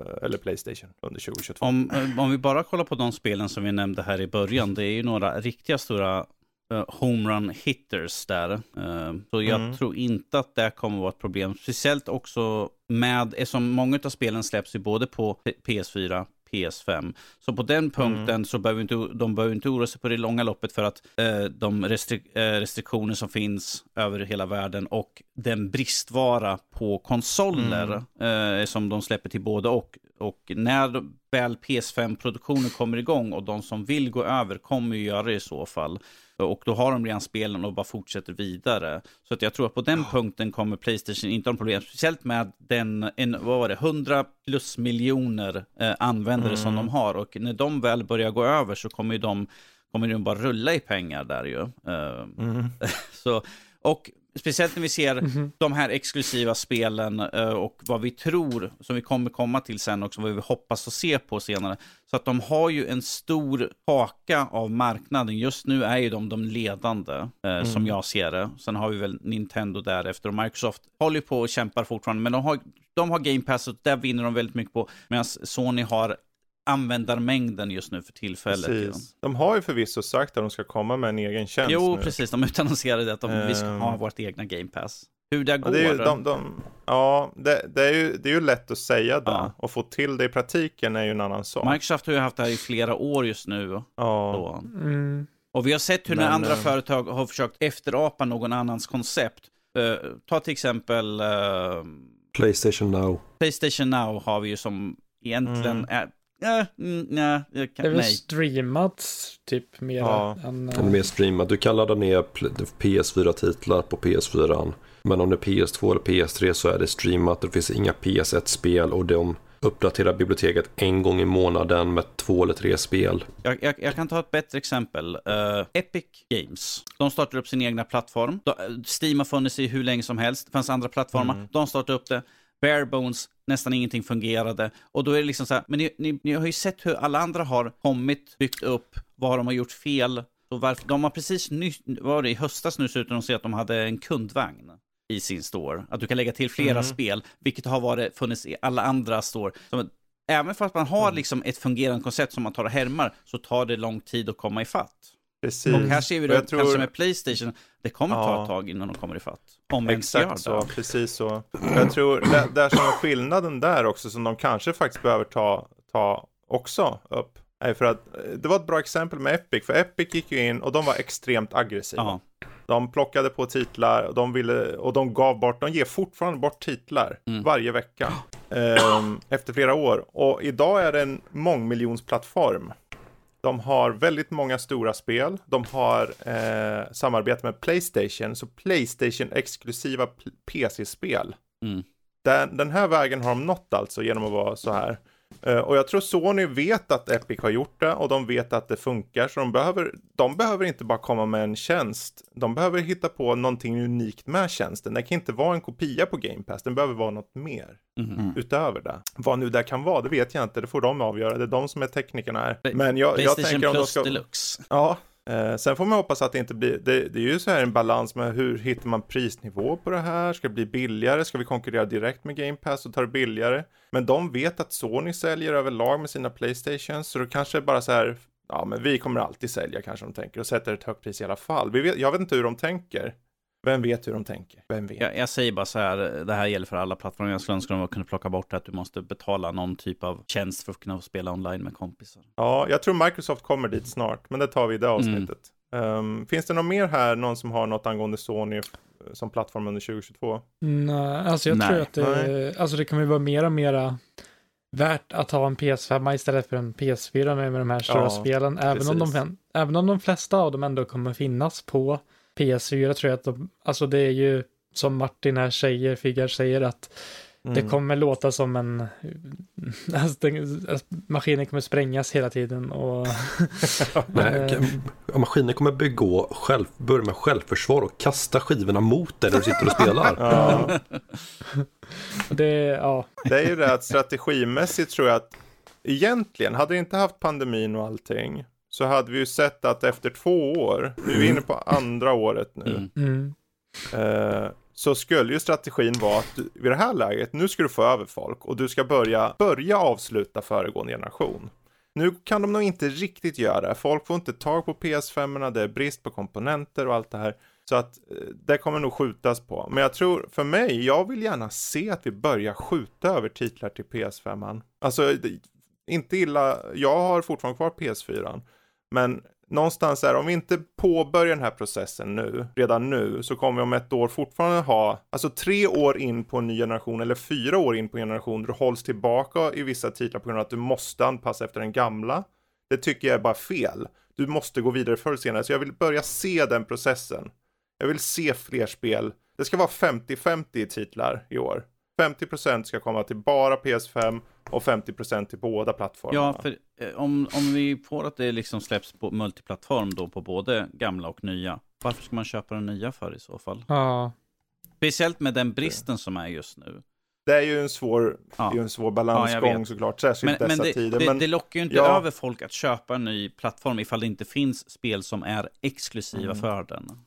S1: Eh, eller Playstation under 2022.
S3: Om, eh, om vi bara kollar på de spelen som vi nämnde här i början, det är ju några riktiga stora uh, homerun hitters där. Uh, så jag mm. tror inte att det kommer att vara ett problem. Speciellt också med, eftersom många av spelen släpps ju både på PS4, PS5. Så på den punkten mm. så behöver inte, de behöver inte oroa sig på det långa loppet för att eh, de restrik eh, restriktioner som finns över hela världen och den bristvara på konsoler mm. eh, som de släpper till både och Och när väl PS5-produktionen kommer igång och de som vill gå över kommer ju göra det i så fall. Och då har de redan spelen och bara fortsätter vidare. Så att jag tror att på den punkten kommer Playstation inte ha problem. Speciellt med den, en, vad var det, 100 plus miljoner eh, användare mm. som de har. Och när de väl börjar gå över så kommer ju de, kommer de bara rulla i pengar där ju. Eh, mm. så, och Speciellt när vi ser mm -hmm. de här exklusiva spelen uh, och vad vi tror, som vi kommer komma till sen också, vad vi hoppas att se på senare. Så att de har ju en stor haka av marknaden. Just nu är ju de de ledande, uh, mm. som jag ser det. Sen har vi väl Nintendo därefter och Microsoft håller på och kämpar fortfarande, men de har, de har Game Pass och där vinner de väldigt mycket på. Medan Sony har användarmängden just nu för tillfället. Precis.
S1: De har ju förvisso sagt att de ska komma med en egen tjänst
S3: Jo,
S1: nu.
S3: precis. De utannonserade att de, um, vi ska ha ehm. vårt egna Game Pass. Hur det går? Det
S1: är ju, de, de, ja, det, det, är ju, det är ju lätt att säga det. Ja. Och få till det i praktiken är ju en annan sak.
S3: Microsoft har ju haft det här i flera år just nu. Ja. Mm. Och vi har sett hur Men, andra äh... företag har försökt efterapa någon annans koncept. Uh, ta till exempel... Uh,
S2: Playstation Now.
S3: Playstation Now har vi ju som egentligen mm. är Mm, nej,
S4: jag kan, det är väl streamat typ mer ja. än...
S2: Uh... mer streamat. Du kan ladda ner PS4-titlar på PS4. Men om det är PS2 eller PS3 så är det streamat. Det finns inga PS1-spel och de uppdaterar biblioteket en gång i månaden med två eller tre spel.
S3: Jag, jag, jag kan ta ett bättre exempel. Uh, Epic Games. De startar upp sin egna plattform. Steam har funnits i hur länge som helst. Det fanns andra plattformar. Mm. De startar upp det bare bones, nästan ingenting fungerade. Och då är det liksom så här, men ni, ni, ni har ju sett hur alla andra har kommit, byggt upp, vad de har gjort fel. Och varför, de har precis nyss, var det i höstas nu så ut att de hade en kundvagn i sin store. Att du kan lägga till flera mm. spel, vilket har varit, funnits i alla andra store. Som, även för att man har mm. liksom ett fungerande koncept som man tar och härmar, så tar det lång tid att komma ifatt. Precis. Och här ser vi det tror... kanske med Playstation, det kommer ta ett tag innan de kommer ifatt. Om
S1: Exakt så, precis så. Jag tror det, där som är skillnaden där också, som de kanske faktiskt behöver ta, ta också upp, är för att eh, det var ett bra exempel med Epic, för Epic gick ju in och de var extremt aggressiva. Ja. De plockade på titlar och de, ville, och de gav bort, de ger fortfarande bort titlar mm. varje vecka. Eh, efter flera år. Och idag är det en mångmiljonsplattform. De har väldigt många stora spel. De har eh, samarbete med Playstation, så Playstation-exklusiva PC-spel. Mm. Den, den, här vägen har de nått alltså genom att vara så här. Uh, och jag tror Sony vet att Epic har gjort det och de vet att det funkar. Så de behöver, de behöver inte bara komma med en tjänst. De behöver hitta på någonting unikt med tjänsten. Det kan inte vara en kopia på Game Pass. Den behöver vara något mer mm. utöver det. Vad nu det kan vara, det vet jag inte. Det får de avgöra. Det är de som är teknikerna här.
S3: Men jag, jag tänker om de ska... Deluxe.
S1: Ja, Eh, sen får man hoppas att det inte blir, det, det, är ju så här en balans med hur hittar man prisnivå på det här? Ska det bli billigare? Ska vi konkurrera direkt med Game Pass och ta det billigare? Men de vet att Sony säljer överlag med sina Playstations, så då kanske bara så här, ja men vi kommer alltid sälja kanske de tänker och sätter ett högt pris i alla fall. Vi vet, jag vet inte hur de tänker. Vem vet hur de tänker? Vem vet?
S3: Jag, jag, säger bara så här, det här gäller för alla plattformar. Jag skulle önska att de kunde plocka bort att du måste betala någon typ av tjänst för att kunna spela online med kompisar.
S1: Ja, jag tror Microsoft kommer dit snart, men det tar vi i det avsnittet. Mm. Um, finns det något mer här, någon som har något angående Sony som plattform under 2022?
S4: Nej, alltså jag Nej. tror att det, alltså det kommer vara mera och mera värt att ha en PS5 istället för en PS4 med, med de här stora ja, spelen. Även om, de, även om de flesta av dem ändå kommer finnas på PS4 tror jag att de, alltså det är ju som Martin här säger, Figgar säger att mm. det kommer låta som en, alltså, den, alltså, maskinen kommer sprängas hela tiden och...
S2: Nej, maskinen kommer begå själv, börja med självförsvar och kasta skivorna mot dig när du sitter och spelar. ja.
S4: det, ja.
S1: det är ju det att strategimässigt tror jag att egentligen, hade det inte haft pandemin och allting, så hade vi ju sett att efter två år, vi är inne på andra året nu, mm. eh, så skulle ju strategin vara att du, vid det här läget, nu ska du få över folk och du ska börja, börja avsluta föregående generation. Nu kan de nog inte riktigt göra det. Folk får inte tag på PS5, det är brist på komponenter och allt det här. Så att eh, det kommer nog skjutas på. Men jag tror, för mig, jag vill gärna se att vi börjar skjuta över titlar till PS5. Alltså, inte illa, jag har fortfarande kvar PS4. Men någonstans är om vi inte påbörjar den här processen nu, redan nu, så kommer vi om ett år fortfarande ha, alltså tre år in på en ny generation eller fyra år in på en generation, du hålls tillbaka i vissa titlar på grund av att du måste anpassa efter den gamla. Det tycker jag är bara fel. Du måste gå vidare förr eller senare, så jag vill börja se den processen. Jag vill se fler spel. Det ska vara 50-50 titlar i år. 50% ska komma till bara PS5 och 50% till båda plattformarna.
S3: Ja, för eh, om, om vi får att det liksom släpps på multiplattform då på både gamla och nya, varför ska man köpa den nya för i så fall?
S4: Ja.
S3: Speciellt med den bristen som är just nu.
S1: Det är ju en svår, ja. en svår balansgång ja, såklart, särskilt men, dessa
S3: men det,
S1: tider.
S3: Det, men det lockar ju inte ja. över folk att köpa en ny plattform ifall det inte finns spel som är exklusiva mm. för den.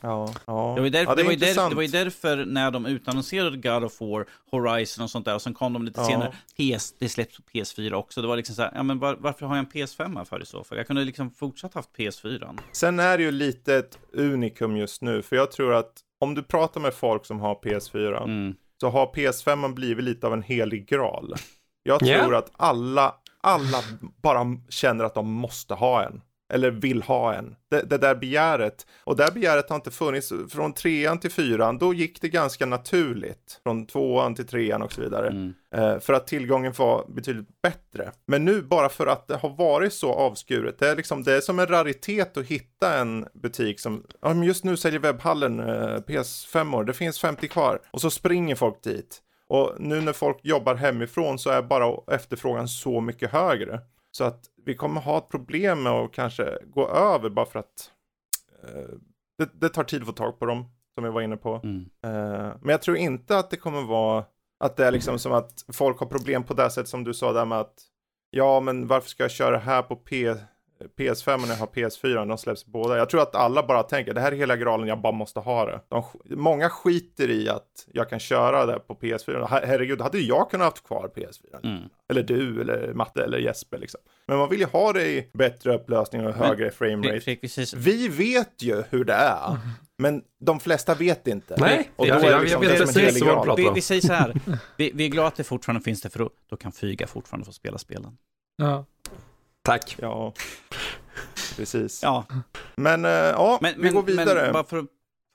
S1: Ja, ja.
S3: Det, var ju därför, ja, det, det, var där, det var ju därför när de utannonserade God of War, Horizon och sånt där, och sen kom de lite ja. senare, PS, det släpps på PS4 också. Det var liksom så här, ja men var, varför har jag en PS5 för i så fall? Jag kunde liksom fortsatt haft PS4.
S1: Sen är det ju lite ett unikum just nu, för jag tror att om du pratar med folk som har PS4, mm. så har PS5 blivit lite av en helig graal. Jag tror yeah. att alla, alla bara känner att de måste ha en eller vill ha en. Det, det, där begäret. Och det begäret har inte funnits från trean till fyran. Då gick det ganska naturligt. Från tvåan till trean och så vidare. Mm. Eh, för att tillgången var betydligt bättre. Men nu bara för att det har varit så avskuret. Det är, liksom, det är som en raritet att hitta en butik som, ja, just nu säljer webbhallen eh, PS5 år. Det finns 50 kvar. Och så springer folk dit. Och nu när folk jobbar hemifrån så är bara efterfrågan så mycket högre. Så att vi kommer ha ett problem med att kanske gå över bara för att eh, det, det, tar tid att få tag på dem, som jag var inne på. Mm. Eh, men jag tror inte att det kommer vara att det är liksom som att folk har problem på det sätt som du sa där med att ja, men varför ska jag köra här på P PS5 och när jag har PS4, de släpps båda. Jag tror att alla bara tänker, det här är hela graalen, jag bara måste ha det. De, många skiter i att jag kan köra det på PS4. Herregud, hade jag kunnat haft kvar PS4. Mm. Eller du, eller Matte, eller Jesper liksom. Men man vill ju ha det i bättre upplösning och högre framerate. Vi vet ju hur det är. Men de flesta vet inte.
S2: Nej,
S1: och
S2: då jag, jag, liksom jag vet precis
S3: vad pratar vi, vi säger så här, vi, vi är glada att det fortfarande finns det, för då, då kan Fyga fortfarande få spela spelen.
S4: Ja.
S2: Tack.
S1: Ja, precis.
S3: Ja.
S1: Men uh, ja, men, vi men, går vidare.
S3: Men bara för att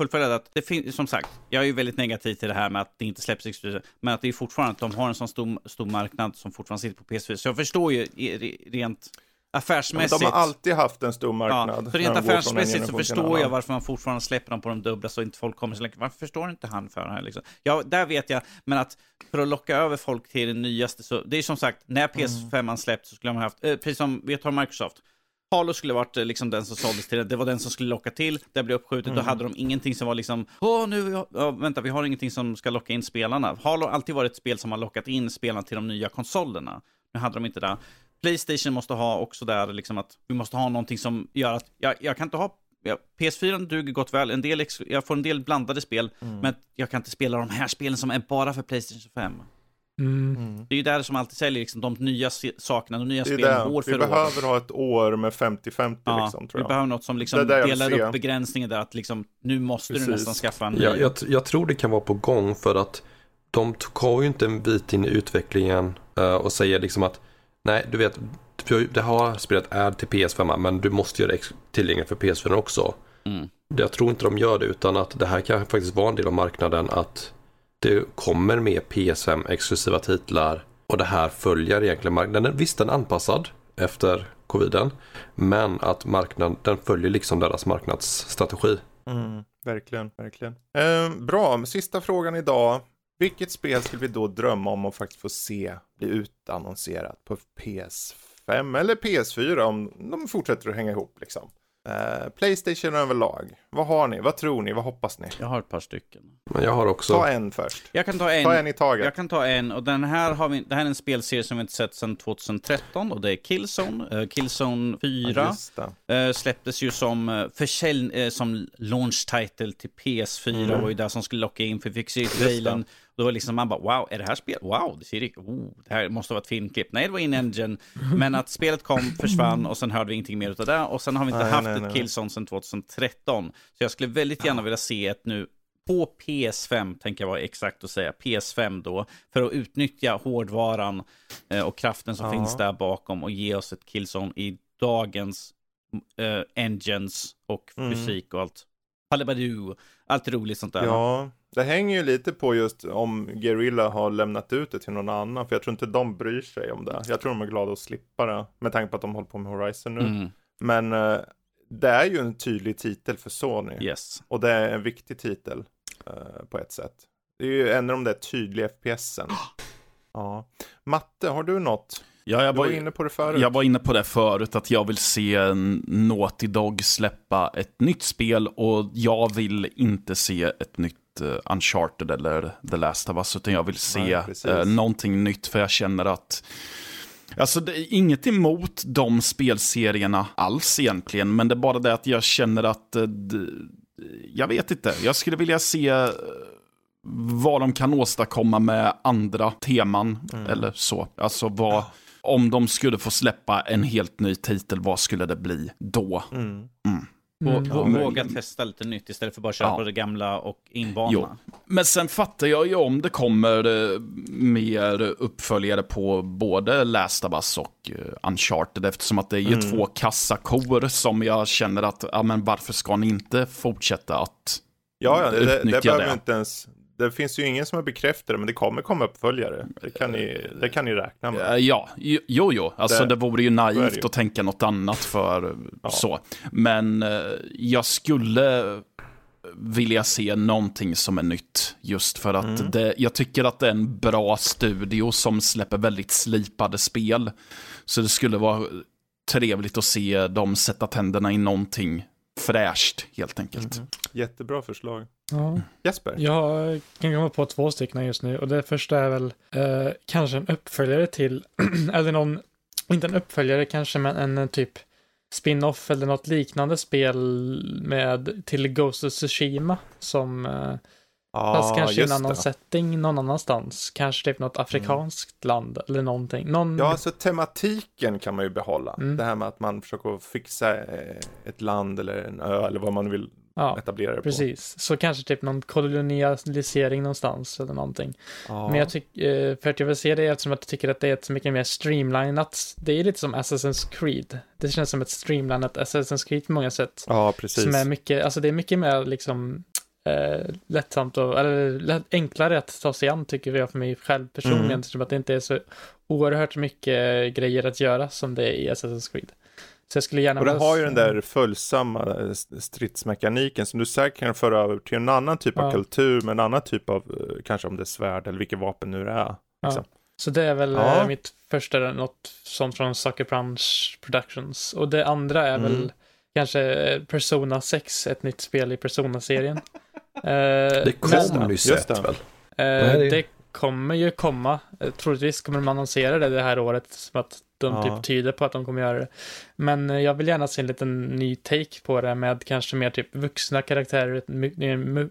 S3: fullfölja det, det finns, som sagt, jag är ju väldigt negativ till det här med att det inte släpps exklusivt, men att det är fortfarande att de har en sån stor, stor marknad som fortfarande sitter på PS4. Så jag förstår ju rent affärsmässigt.
S1: de har alltid haft en stor marknad.
S3: Ja, rent affärsmässigt så förstår jag varför man fortfarande släpper dem på de dubbla så inte folk kommer så länge. Varför förstår inte han för det här liksom? Ja, där vet jag, men att för att locka över folk till det nyaste så, det är som sagt, när PS5 mm. släppt så skulle man haft, eh, precis som vi tar Microsoft, Halo skulle varit eh, liksom den som såldes till det. Det var den som skulle locka till. Det blev uppskjutet. Mm. Då hade de ingenting som var liksom, åh nu, ja, vänta, vi har ingenting som ska locka in spelarna. Halo har alltid varit ett spel som har lockat in spelarna till de nya konsolerna. Nu hade de inte det. Playstation måste ha också där liksom att vi måste ha någonting som gör att jag, jag kan inte ha Ja, PS4 duger gott väl, en del, jag får en del blandade spel, mm. men jag kan inte spela de här spelen som är bara för Playstation 5.
S4: Mm. mm.
S3: Det är ju där som alltid säljer liksom, de nya sakerna, de nya spelen år för
S1: år. Vi behöver ha ett år med 50-50
S3: ja,
S1: liksom,
S3: tror jag. Vi behöver något som liksom delar upp begränsningen där, att liksom, nu måste Precis. du nästan skaffa en ny.
S2: Ja, jag, jag, tror det kan vara på gång för att de tar ju inte en bit in i utvecklingen uh, och säger liksom att Nej, du vet, det har spelet är till PS5 men du måste göra det tillgängligt för PS4 också. Mm. Jag tror inte de gör det utan att det här kan faktiskt vara en del av marknaden att det kommer med PS5 exklusiva titlar och det här följer egentligen marknaden. Visst, den är anpassad efter coviden men att marknaden den följer liksom deras marknadsstrategi.
S1: Mm, verkligen, verkligen. Eh, bra, sista frågan idag. Vilket spel skulle vi då drömma om att faktiskt få se bli utannonserat på PS5 eller PS4 om de fortsätter att hänga ihop liksom? Uh, Playstation överlag. Vad har ni? Vad tror ni? Vad hoppas ni?
S3: Jag har ett par stycken.
S2: Men jag har också.
S1: Ta en först.
S3: Jag kan ta en.
S1: Ta en i taget.
S3: Jag kan ta en och den här har vi. Det här är en spelserie som vi inte sett sedan 2013 och det är Killzone. Uh, Killzone 4 ja, uh, släpptes ju som uh, försäljning, som launch title till PS4 mm. var ju det som skulle locka in för vi fick se trailern då var liksom man bara wow, är det här spel? Wow, det ser oh, det här måste vara ett filmklipp. Nej, det var in-engine. Men att spelet kom, försvann och sen hörde vi ingenting mer av det. Och sen har vi inte nej, haft nej, ett nej, Killzone sedan 2013. Så jag skulle väldigt gärna vilja se ett nu på PS5, tänker jag vara exakt att säga, PS5 då, för att utnyttja hårdvaran eh, och kraften som ja. finns där bakom och ge oss ett Killzone i dagens uh, engines och mm. fysik och allt. Halibadoo, allt roligt sånt där.
S1: Ja, det hänger ju lite på just om Guerrilla har lämnat ut det till någon annan, för jag tror inte de bryr sig om det. Jag tror de är glada att slippa det, med tanke på att de håller på med Horizon nu. Mm. Men uh, det är ju en tydlig titel för Sony.
S3: Yes.
S1: Och det är en viktig titel uh, på ett sätt. Det är ju en av de där tydliga FPSen. ja. Matte, har du något?
S5: Ja, jag
S1: var, var, inne på det förut.
S5: Jag var inne på det förut, att jag vill se Naughty Dog släppa ett nytt spel och jag vill inte se ett nytt uh, Uncharted eller The Last of Us, utan jag vill se Nej, uh, någonting nytt, för jag känner att Alltså det är inget emot de spelserierna alls egentligen, men det är bara det att jag känner att, uh, jag vet inte, jag skulle vilja se vad de kan åstadkomma med andra teman mm. eller så. Alltså vad, om de skulle få släppa en helt ny titel, vad skulle det bli då? Mm.
S3: Mm. Mm. Våga testa lite nytt istället för bara köra ja. på det gamla och invana.
S5: Men sen fattar jag ju om det kommer uh, mer uppföljare på både Last of Us och uh, Uncharted eftersom att det är ju mm. två kassakor som jag känner att, ja men varför ska ni inte fortsätta att
S1: Ja, ja det, det behöver inte ens, det finns ju ingen som har bekräftat det, men det kommer komma uppföljare. Det kan ni, det kan ni räkna med.
S5: Ja, jo, jo. Alltså det, det vore ju naivt ju. att tänka något annat för ja. så. Men eh, jag skulle vilja se någonting som är nytt. Just för att mm. det, jag tycker att det är en bra studio som släpper väldigt slipade spel. Så det skulle vara trevligt att se dem sätta tänderna i någonting fräscht helt enkelt. Mm.
S1: Jättebra förslag. Ja. Jesper?
S4: Jag kan komma på två stycken just nu och det första är väl eh, kanske en uppföljare till, eller någon, inte en uppföljare kanske, men en, en typ spin-off eller något liknande spel med till Ghost of Tsushima som eh, Ah, Fast kanske i en annan det. setting någon annanstans. Kanske typ något afrikanskt mm. land eller någonting. Någon...
S1: Ja, alltså tematiken kan man ju behålla. Mm. Det här med att man försöker fixa eh, ett land eller en ö eller vad man vill ja, etablera det på.
S4: Precis, så kanske typ någon kolonialisering någonstans eller någonting. Ah. Men jag tycker, eh, för att jag vill se det eftersom jag tycker att det är ett så mycket mer streamlinat. Det är lite som Assassin's Creed. Det känns som ett streamlinat Assassin's Creed på många sätt.
S1: Ja, precis.
S4: Som är mycket, alltså det är mycket mer liksom eh, lättsamt och, eller enklare att ta sig an tycker jag för mig själv personligen. Mm. Eftersom att det inte är så oerhört mycket grejer att göra som det är i Assassin's Creed. Så jag skulle gärna
S1: och det har ju den där följsamma eh, stridsmekaniken som du säkert kan föra över till en annan typ av kultur med en annan typ av, eh, kanske om det är svärd eller vilket vapen nu det är. Liksom.
S4: Ja. Så det är väl ja. Eh, mitt första, något sånt från Sucker Punch Productions. Och det andra är mm. väl kanske Persona 6, ett nytt spel i Persona-serien.
S2: det kom nyss ett väl?
S4: Eh, det kommer ju komma. Troligtvis kommer de annonsera det det här året. Som att de ja. typ tyder på att de kommer göra det. Men eh, jag vill gärna se en liten ny take på det med kanske mer typ vuxna karaktärer,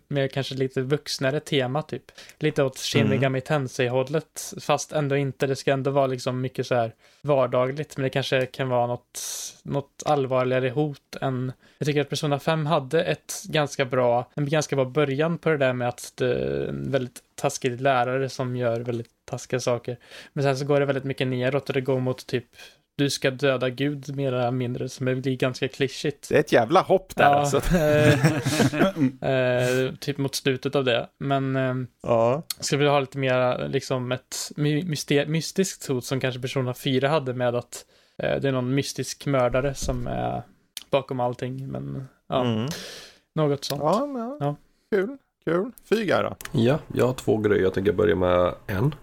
S4: mer, kanske lite vuxnare tema typ. Lite åt Shin Megami mm. Tensei-hållet, fast ändå inte. Det ska ändå vara liksom mycket så här vardagligt, men det kanske kan vara något, något allvarligare hot än... Jag tycker att Persona 5 hade ett ganska bra, en ganska bra början på det där med att det är en väldigt taskig lärare som gör väldigt taskiga saker. Men sen så går det väldigt mycket neråt och det går mot typ du ska döda Gud mer eller mindre, som blir ganska klyschigt.
S1: Det är ett jävla hopp där ja, alltså.
S4: eh, typ mot slutet av det. Men eh, ja. ska vi ha lite mer, liksom ett myster mystiskt hot som kanske Persona 4 hade med att eh, det är någon mystisk mördare som är bakom allting. Men ja, mm. något sånt.
S1: Ja, ja. ja. kul. Kul. Fyga då?
S2: Ja, jag har två grejer. Jag tänker börja med en.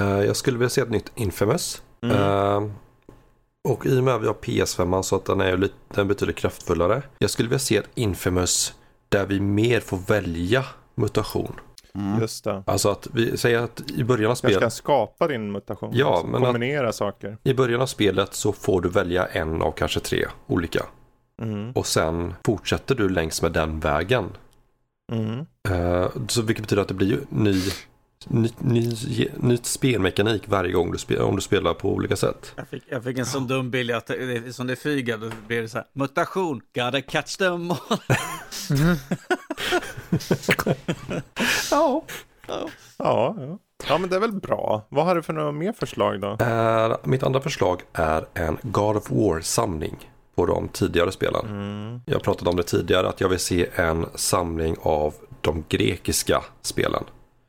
S2: Uh, jag skulle vilja se ett nytt Infamous. Mm. Uh, och i och med att vi har PS5 så att den är lite, den betydligt kraftfullare. Jag skulle vilja se ett Infamous där vi mer får välja mutation.
S1: Mm. Just det.
S2: Alltså att vi säger att i början av spelet.
S1: Jag ska skapa din mutation.
S2: Ja, alltså men
S1: kombinera saker.
S2: I början av spelet så får du välja en av kanske tre olika. Mm. Och sen fortsätter du längs med den vägen. Mm. Uh, så vilket betyder att det blir ny nytt ny, ny spelmekanik varje gång du spelar, om du spelar på olika sätt.
S3: Jag fick, jag fick en sån dum bild att det, som det flyger, då blir det så här, mutation, gotta catch them all.
S1: ja. ja. Ja, ja. men det är väl bra. Vad har du för några mer förslag då?
S2: Uh, mitt andra förslag är en God of War-samling på de tidigare spelen.
S1: Mm.
S2: Jag pratade om det tidigare att jag vill se en samling av de grekiska spelen.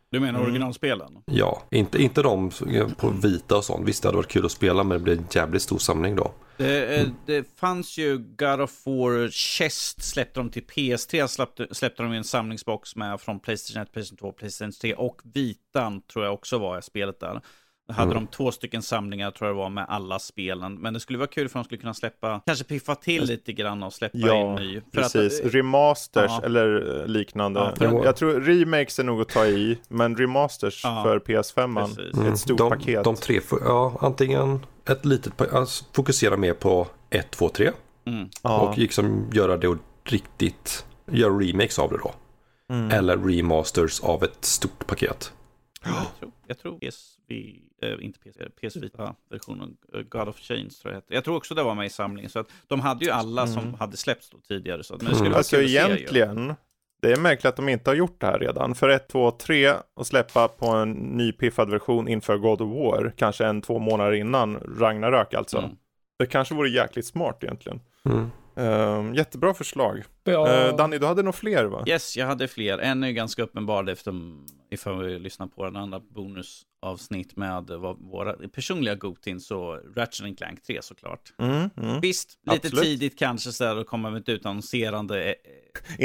S3: Du menar
S1: Mm.
S3: originalspelen?
S2: Ja, inte, inte de på vita och sånt. Visst det hade varit kul att spela men det blir en jävligt stor samling då.
S3: Det, eh, det fanns ju God of War Chest släppte de till PS3, släppte, släppte de i en samlingsbox med från Playstation 1, Playstation 2, Playstation 3 och Vitan tror jag också var spelet där. Då hade
S2: Mm.
S3: de två stycken samlingar tror jag det var med alla spelen. Men det skulle vara kul för de skulle kunna släppa, kanske piffa till lite grann och släppa
S1: Ja,
S3: in ny. För
S1: Precis,
S3: Att, eh,
S1: remasters
S3: ja.
S1: eller eh, liknande.
S3: Ja,
S1: jag, jag tror remakes är nog att ta i, men remasters
S3: Ja,
S1: för PS5
S3: precis.
S1: är ett stort
S2: de,
S1: paket.
S2: De tre, ja antingen ett litet, pa- alltså, fokusera mer på 1, 2, 3
S3: mm.
S1: ja.
S2: och liksom göra det riktigt, göra remakes av det då.
S1: mm.
S2: Eller remasters av ett stort paket.
S3: Jag tror, jag tror PSV, eh, inte PS, PS Vita-versionen, eh, God of Chains tror jag heter. Jag tror också det var med i samlingen. Så att de hade ju alla som hade släppts då tidigare. Så att, men det skulle
S2: Mm.
S1: Alltså egentligen, det är märkligt att de inte har gjort det här redan. För 1, 2, 3 och släppa på en ny piffad version inför God of War, kanske en, två månader innan Ragnarök alltså.
S3: Mm.
S1: Det kanske vore jäkligt smart egentligen.
S2: Mm.
S1: Ehm, jättebra förslag.
S4: Ja,
S1: Eh, Danny, du hade nog fler va?
S3: Yes, jag hade fler. En är ganska uppenbar efter, ifall vi lyssnar på den andra bonusavsnitt med vad våra personliga Gotin, så Ratchet Clank 3 såklart.
S1: Mm, mm.
S3: Visst, lite
S1: Absolut.
S3: tidigt kanske så där att komma med ett utannonserande. eh,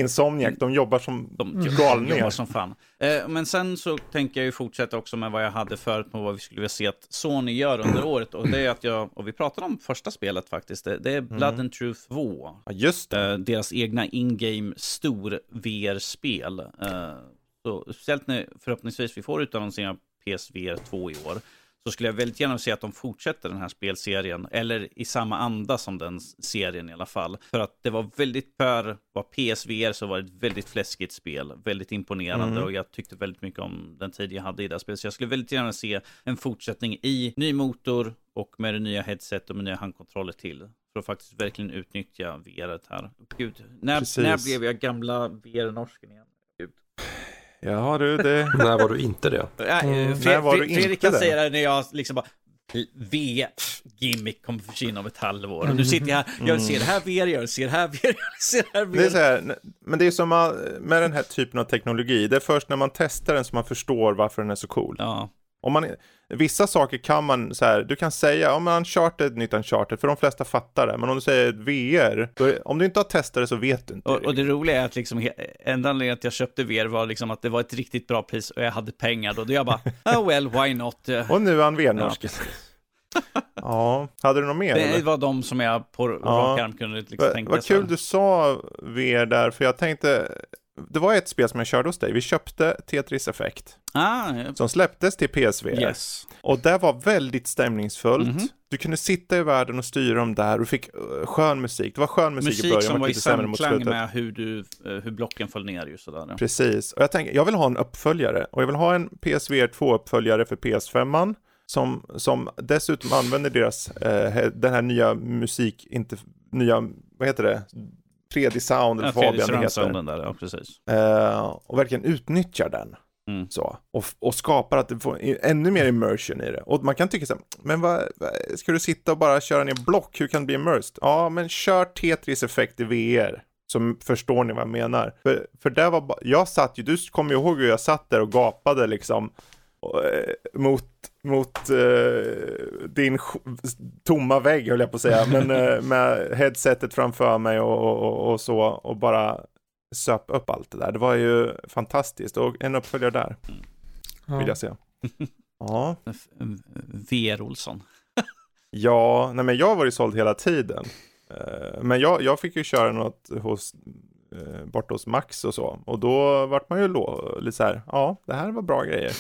S1: Insomniac, de jobbar som
S3: De
S1: galningar.
S3: jobbar som fan. Eh, men sen så tänker jag ju fortsätta också med vad jag hade förut på vad vi skulle vilja se att Sony gör under året. Och det är att jag, och vi pratade om första spelet faktiskt, det, det är Blood and Truth 2.
S1: Ja, just det.
S3: Eh, deras egna in-game stor VR-spel. Eh, så speciellt när förhoppningsvis vi får utannonsering av PSVR 2 i år. Så skulle jag väldigt gärna se att de fortsätter den här spelserien. Eller i samma anda som den serien i alla fall. För att det var väldigt, för vad PSVR så var det ett väldigt fläskigt spel. Väldigt imponerande
S1: Mm.
S3: och jag tyckte väldigt mycket om den tid jag hade i det här spelet. Så jag skulle väldigt gärna se en fortsättning i ny motor och med det nya headset och med nya handkontroller till. För att faktiskt verkligen utnyttja VR här. Gud, när,
S1: Precis.
S3: när blev jag gamla VR-norsken igen? Gud.
S1: Ja du, det...
S2: När var du inte det?
S3: Äh,
S1: Mm. När var du
S3: Fred- Fredrik
S1: inte
S3: kan
S1: det?
S3: säga det när jag liksom bara VR, gimmick kommer försvinna om ett halvår. Och nu sitter jag här, jag ser det här VR, jag ser det här VR, jag ser det här VR.
S1: Det är så här, men det är som all- med den här typen av teknologi, det är först när man testar den som man förstår varför den är så cool.
S3: Ja,
S1: Om man, vissa saker kan man så här, du kan säga, om man Uncharted, ett nytt Uncharted, för de flesta fattar det. Men om du säger VR, då om du inte har testat det så vet du inte.
S3: och, och det roliga är att liksom, enda anledningen att jag köpte VR var liksom att det var ett riktigt bra pris och jag hade pengar då. Då jag bara, oh well, why not?
S1: Och nu är han VR-norsken. Ja, hade du något mer?
S3: Det
S1: eller?
S3: var de som jag på rak arm kunde liksom tänka
S1: vad
S3: så
S1: kul du sa VR där, för jag tänkte, det var ett spel som jag körde hos dig. Vi köpte Tetris Effect,
S3: Ah,
S1: som släpptes till PSVR.
S3: yes.
S1: Och det var väldigt stämningsfullt.
S3: Mhm.
S1: Du kunde sitta i världen och styra dem där och fick uh, skön musik. Det var skön musik, i
S3: Musik
S1: början,
S3: som var i samklang med hur, du, eh, hur blocken föll ner ju sådär.
S1: Precis, och jag tänker, jag vill ha en uppföljare och jag vill ha en PSVR 2-uppföljare för PS5 som, som dessutom använder deras, eh, den här nya musik, inte, nya, vad heter det, 3D-sound eller
S3: Ja,
S1: Fabian det heter.
S3: där, ja precis.
S1: Eh, och verkligen utnyttjar den.
S3: Mm.
S1: Så, och, och skapar att det får ännu mer immersion i det. Och man kan tycka så här, men vad, ska du sitta och bara köra ner block, hur kan det bli immersed? Ja, men kör Tetris effekt i VR. Så förstår ni vad jag menar. För, för där var jag satt ju, du kommer ihåg hur jag satt där och gapade liksom och, eh, mot, mot eh, din tomma vägg höll jag på att säga, men eh, med headsetet framför mig och, och, och, så och bara söp upp allt det där. Det var ju fantastiskt och en uppföljare där vill jag säga. Ja,
S3: VR Olsson.
S1: ja, nej men jag var ju såld hela tiden. Eh, Men jag, jag fick ju köra något hos, eh, bort hos Max och så. Och då vart man ju lite så här, ja, det här var bra grejer.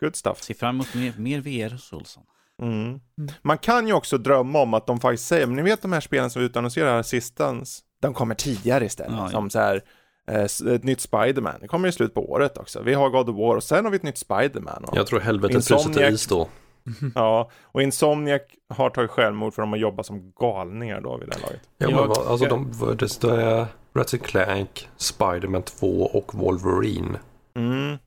S1: Good stuff.
S3: Ser fram emot mer, mer VR hos Olsson.
S1: Mm. Man kan ju också drömma om att de faktiskt säger, men ni vet de här spelen som vi utannonserar här sistans, de kommer tidigare istället.
S3: Ja, ja.
S1: Som så här, eh, ett nytt Spiderman, det kommer i slutet på året också. Vi har God of War och sen har vi ett nytt Spiderman.
S2: Jag tror helvetet fryser till
S1: Insomniac-
S2: is då.
S1: Ja, och Insomniac har tagit självmord för de har jobbat som galningar då vid det här laget.
S2: Ja, men vad, alltså de, det står Ratchet Clank, Spiderman 2 och Wolverine.
S1: Mm,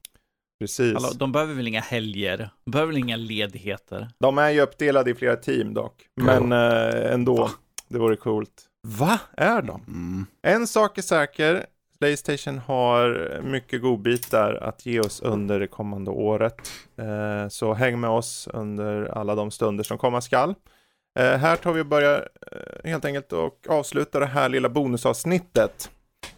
S1: precis.
S3: Hallå, de behöver väl inga helger? De behöver väl inga ledigheter?
S1: De är ju uppdelade i flera team dock, men eh, ändå, det vore coolt. vad är de? Mm. En sak är säker, Playstation har mycket godbitar att ge oss under det kommande året. Eh, så häng med oss under alla de stunder som komma skall. Eh, här tar vi och börjar eh, helt enkelt och avsluta det här lilla bonusavsnittet.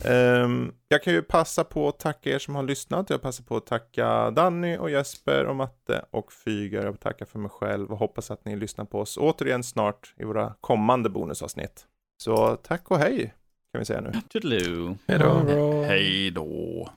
S1: Um, jag kan ju passa på att tacka er som har lyssnat. Jag passar på att tacka Danny och Jesper och Matte och Fyger. Jag tackar för mig själv och hoppas att ni lyssnar på oss återigen snart i våra kommande bonusavsnitt. Så tack och hej kan vi säga nu.
S3: Toodaloo.
S2: Hej då.
S5: Hej då.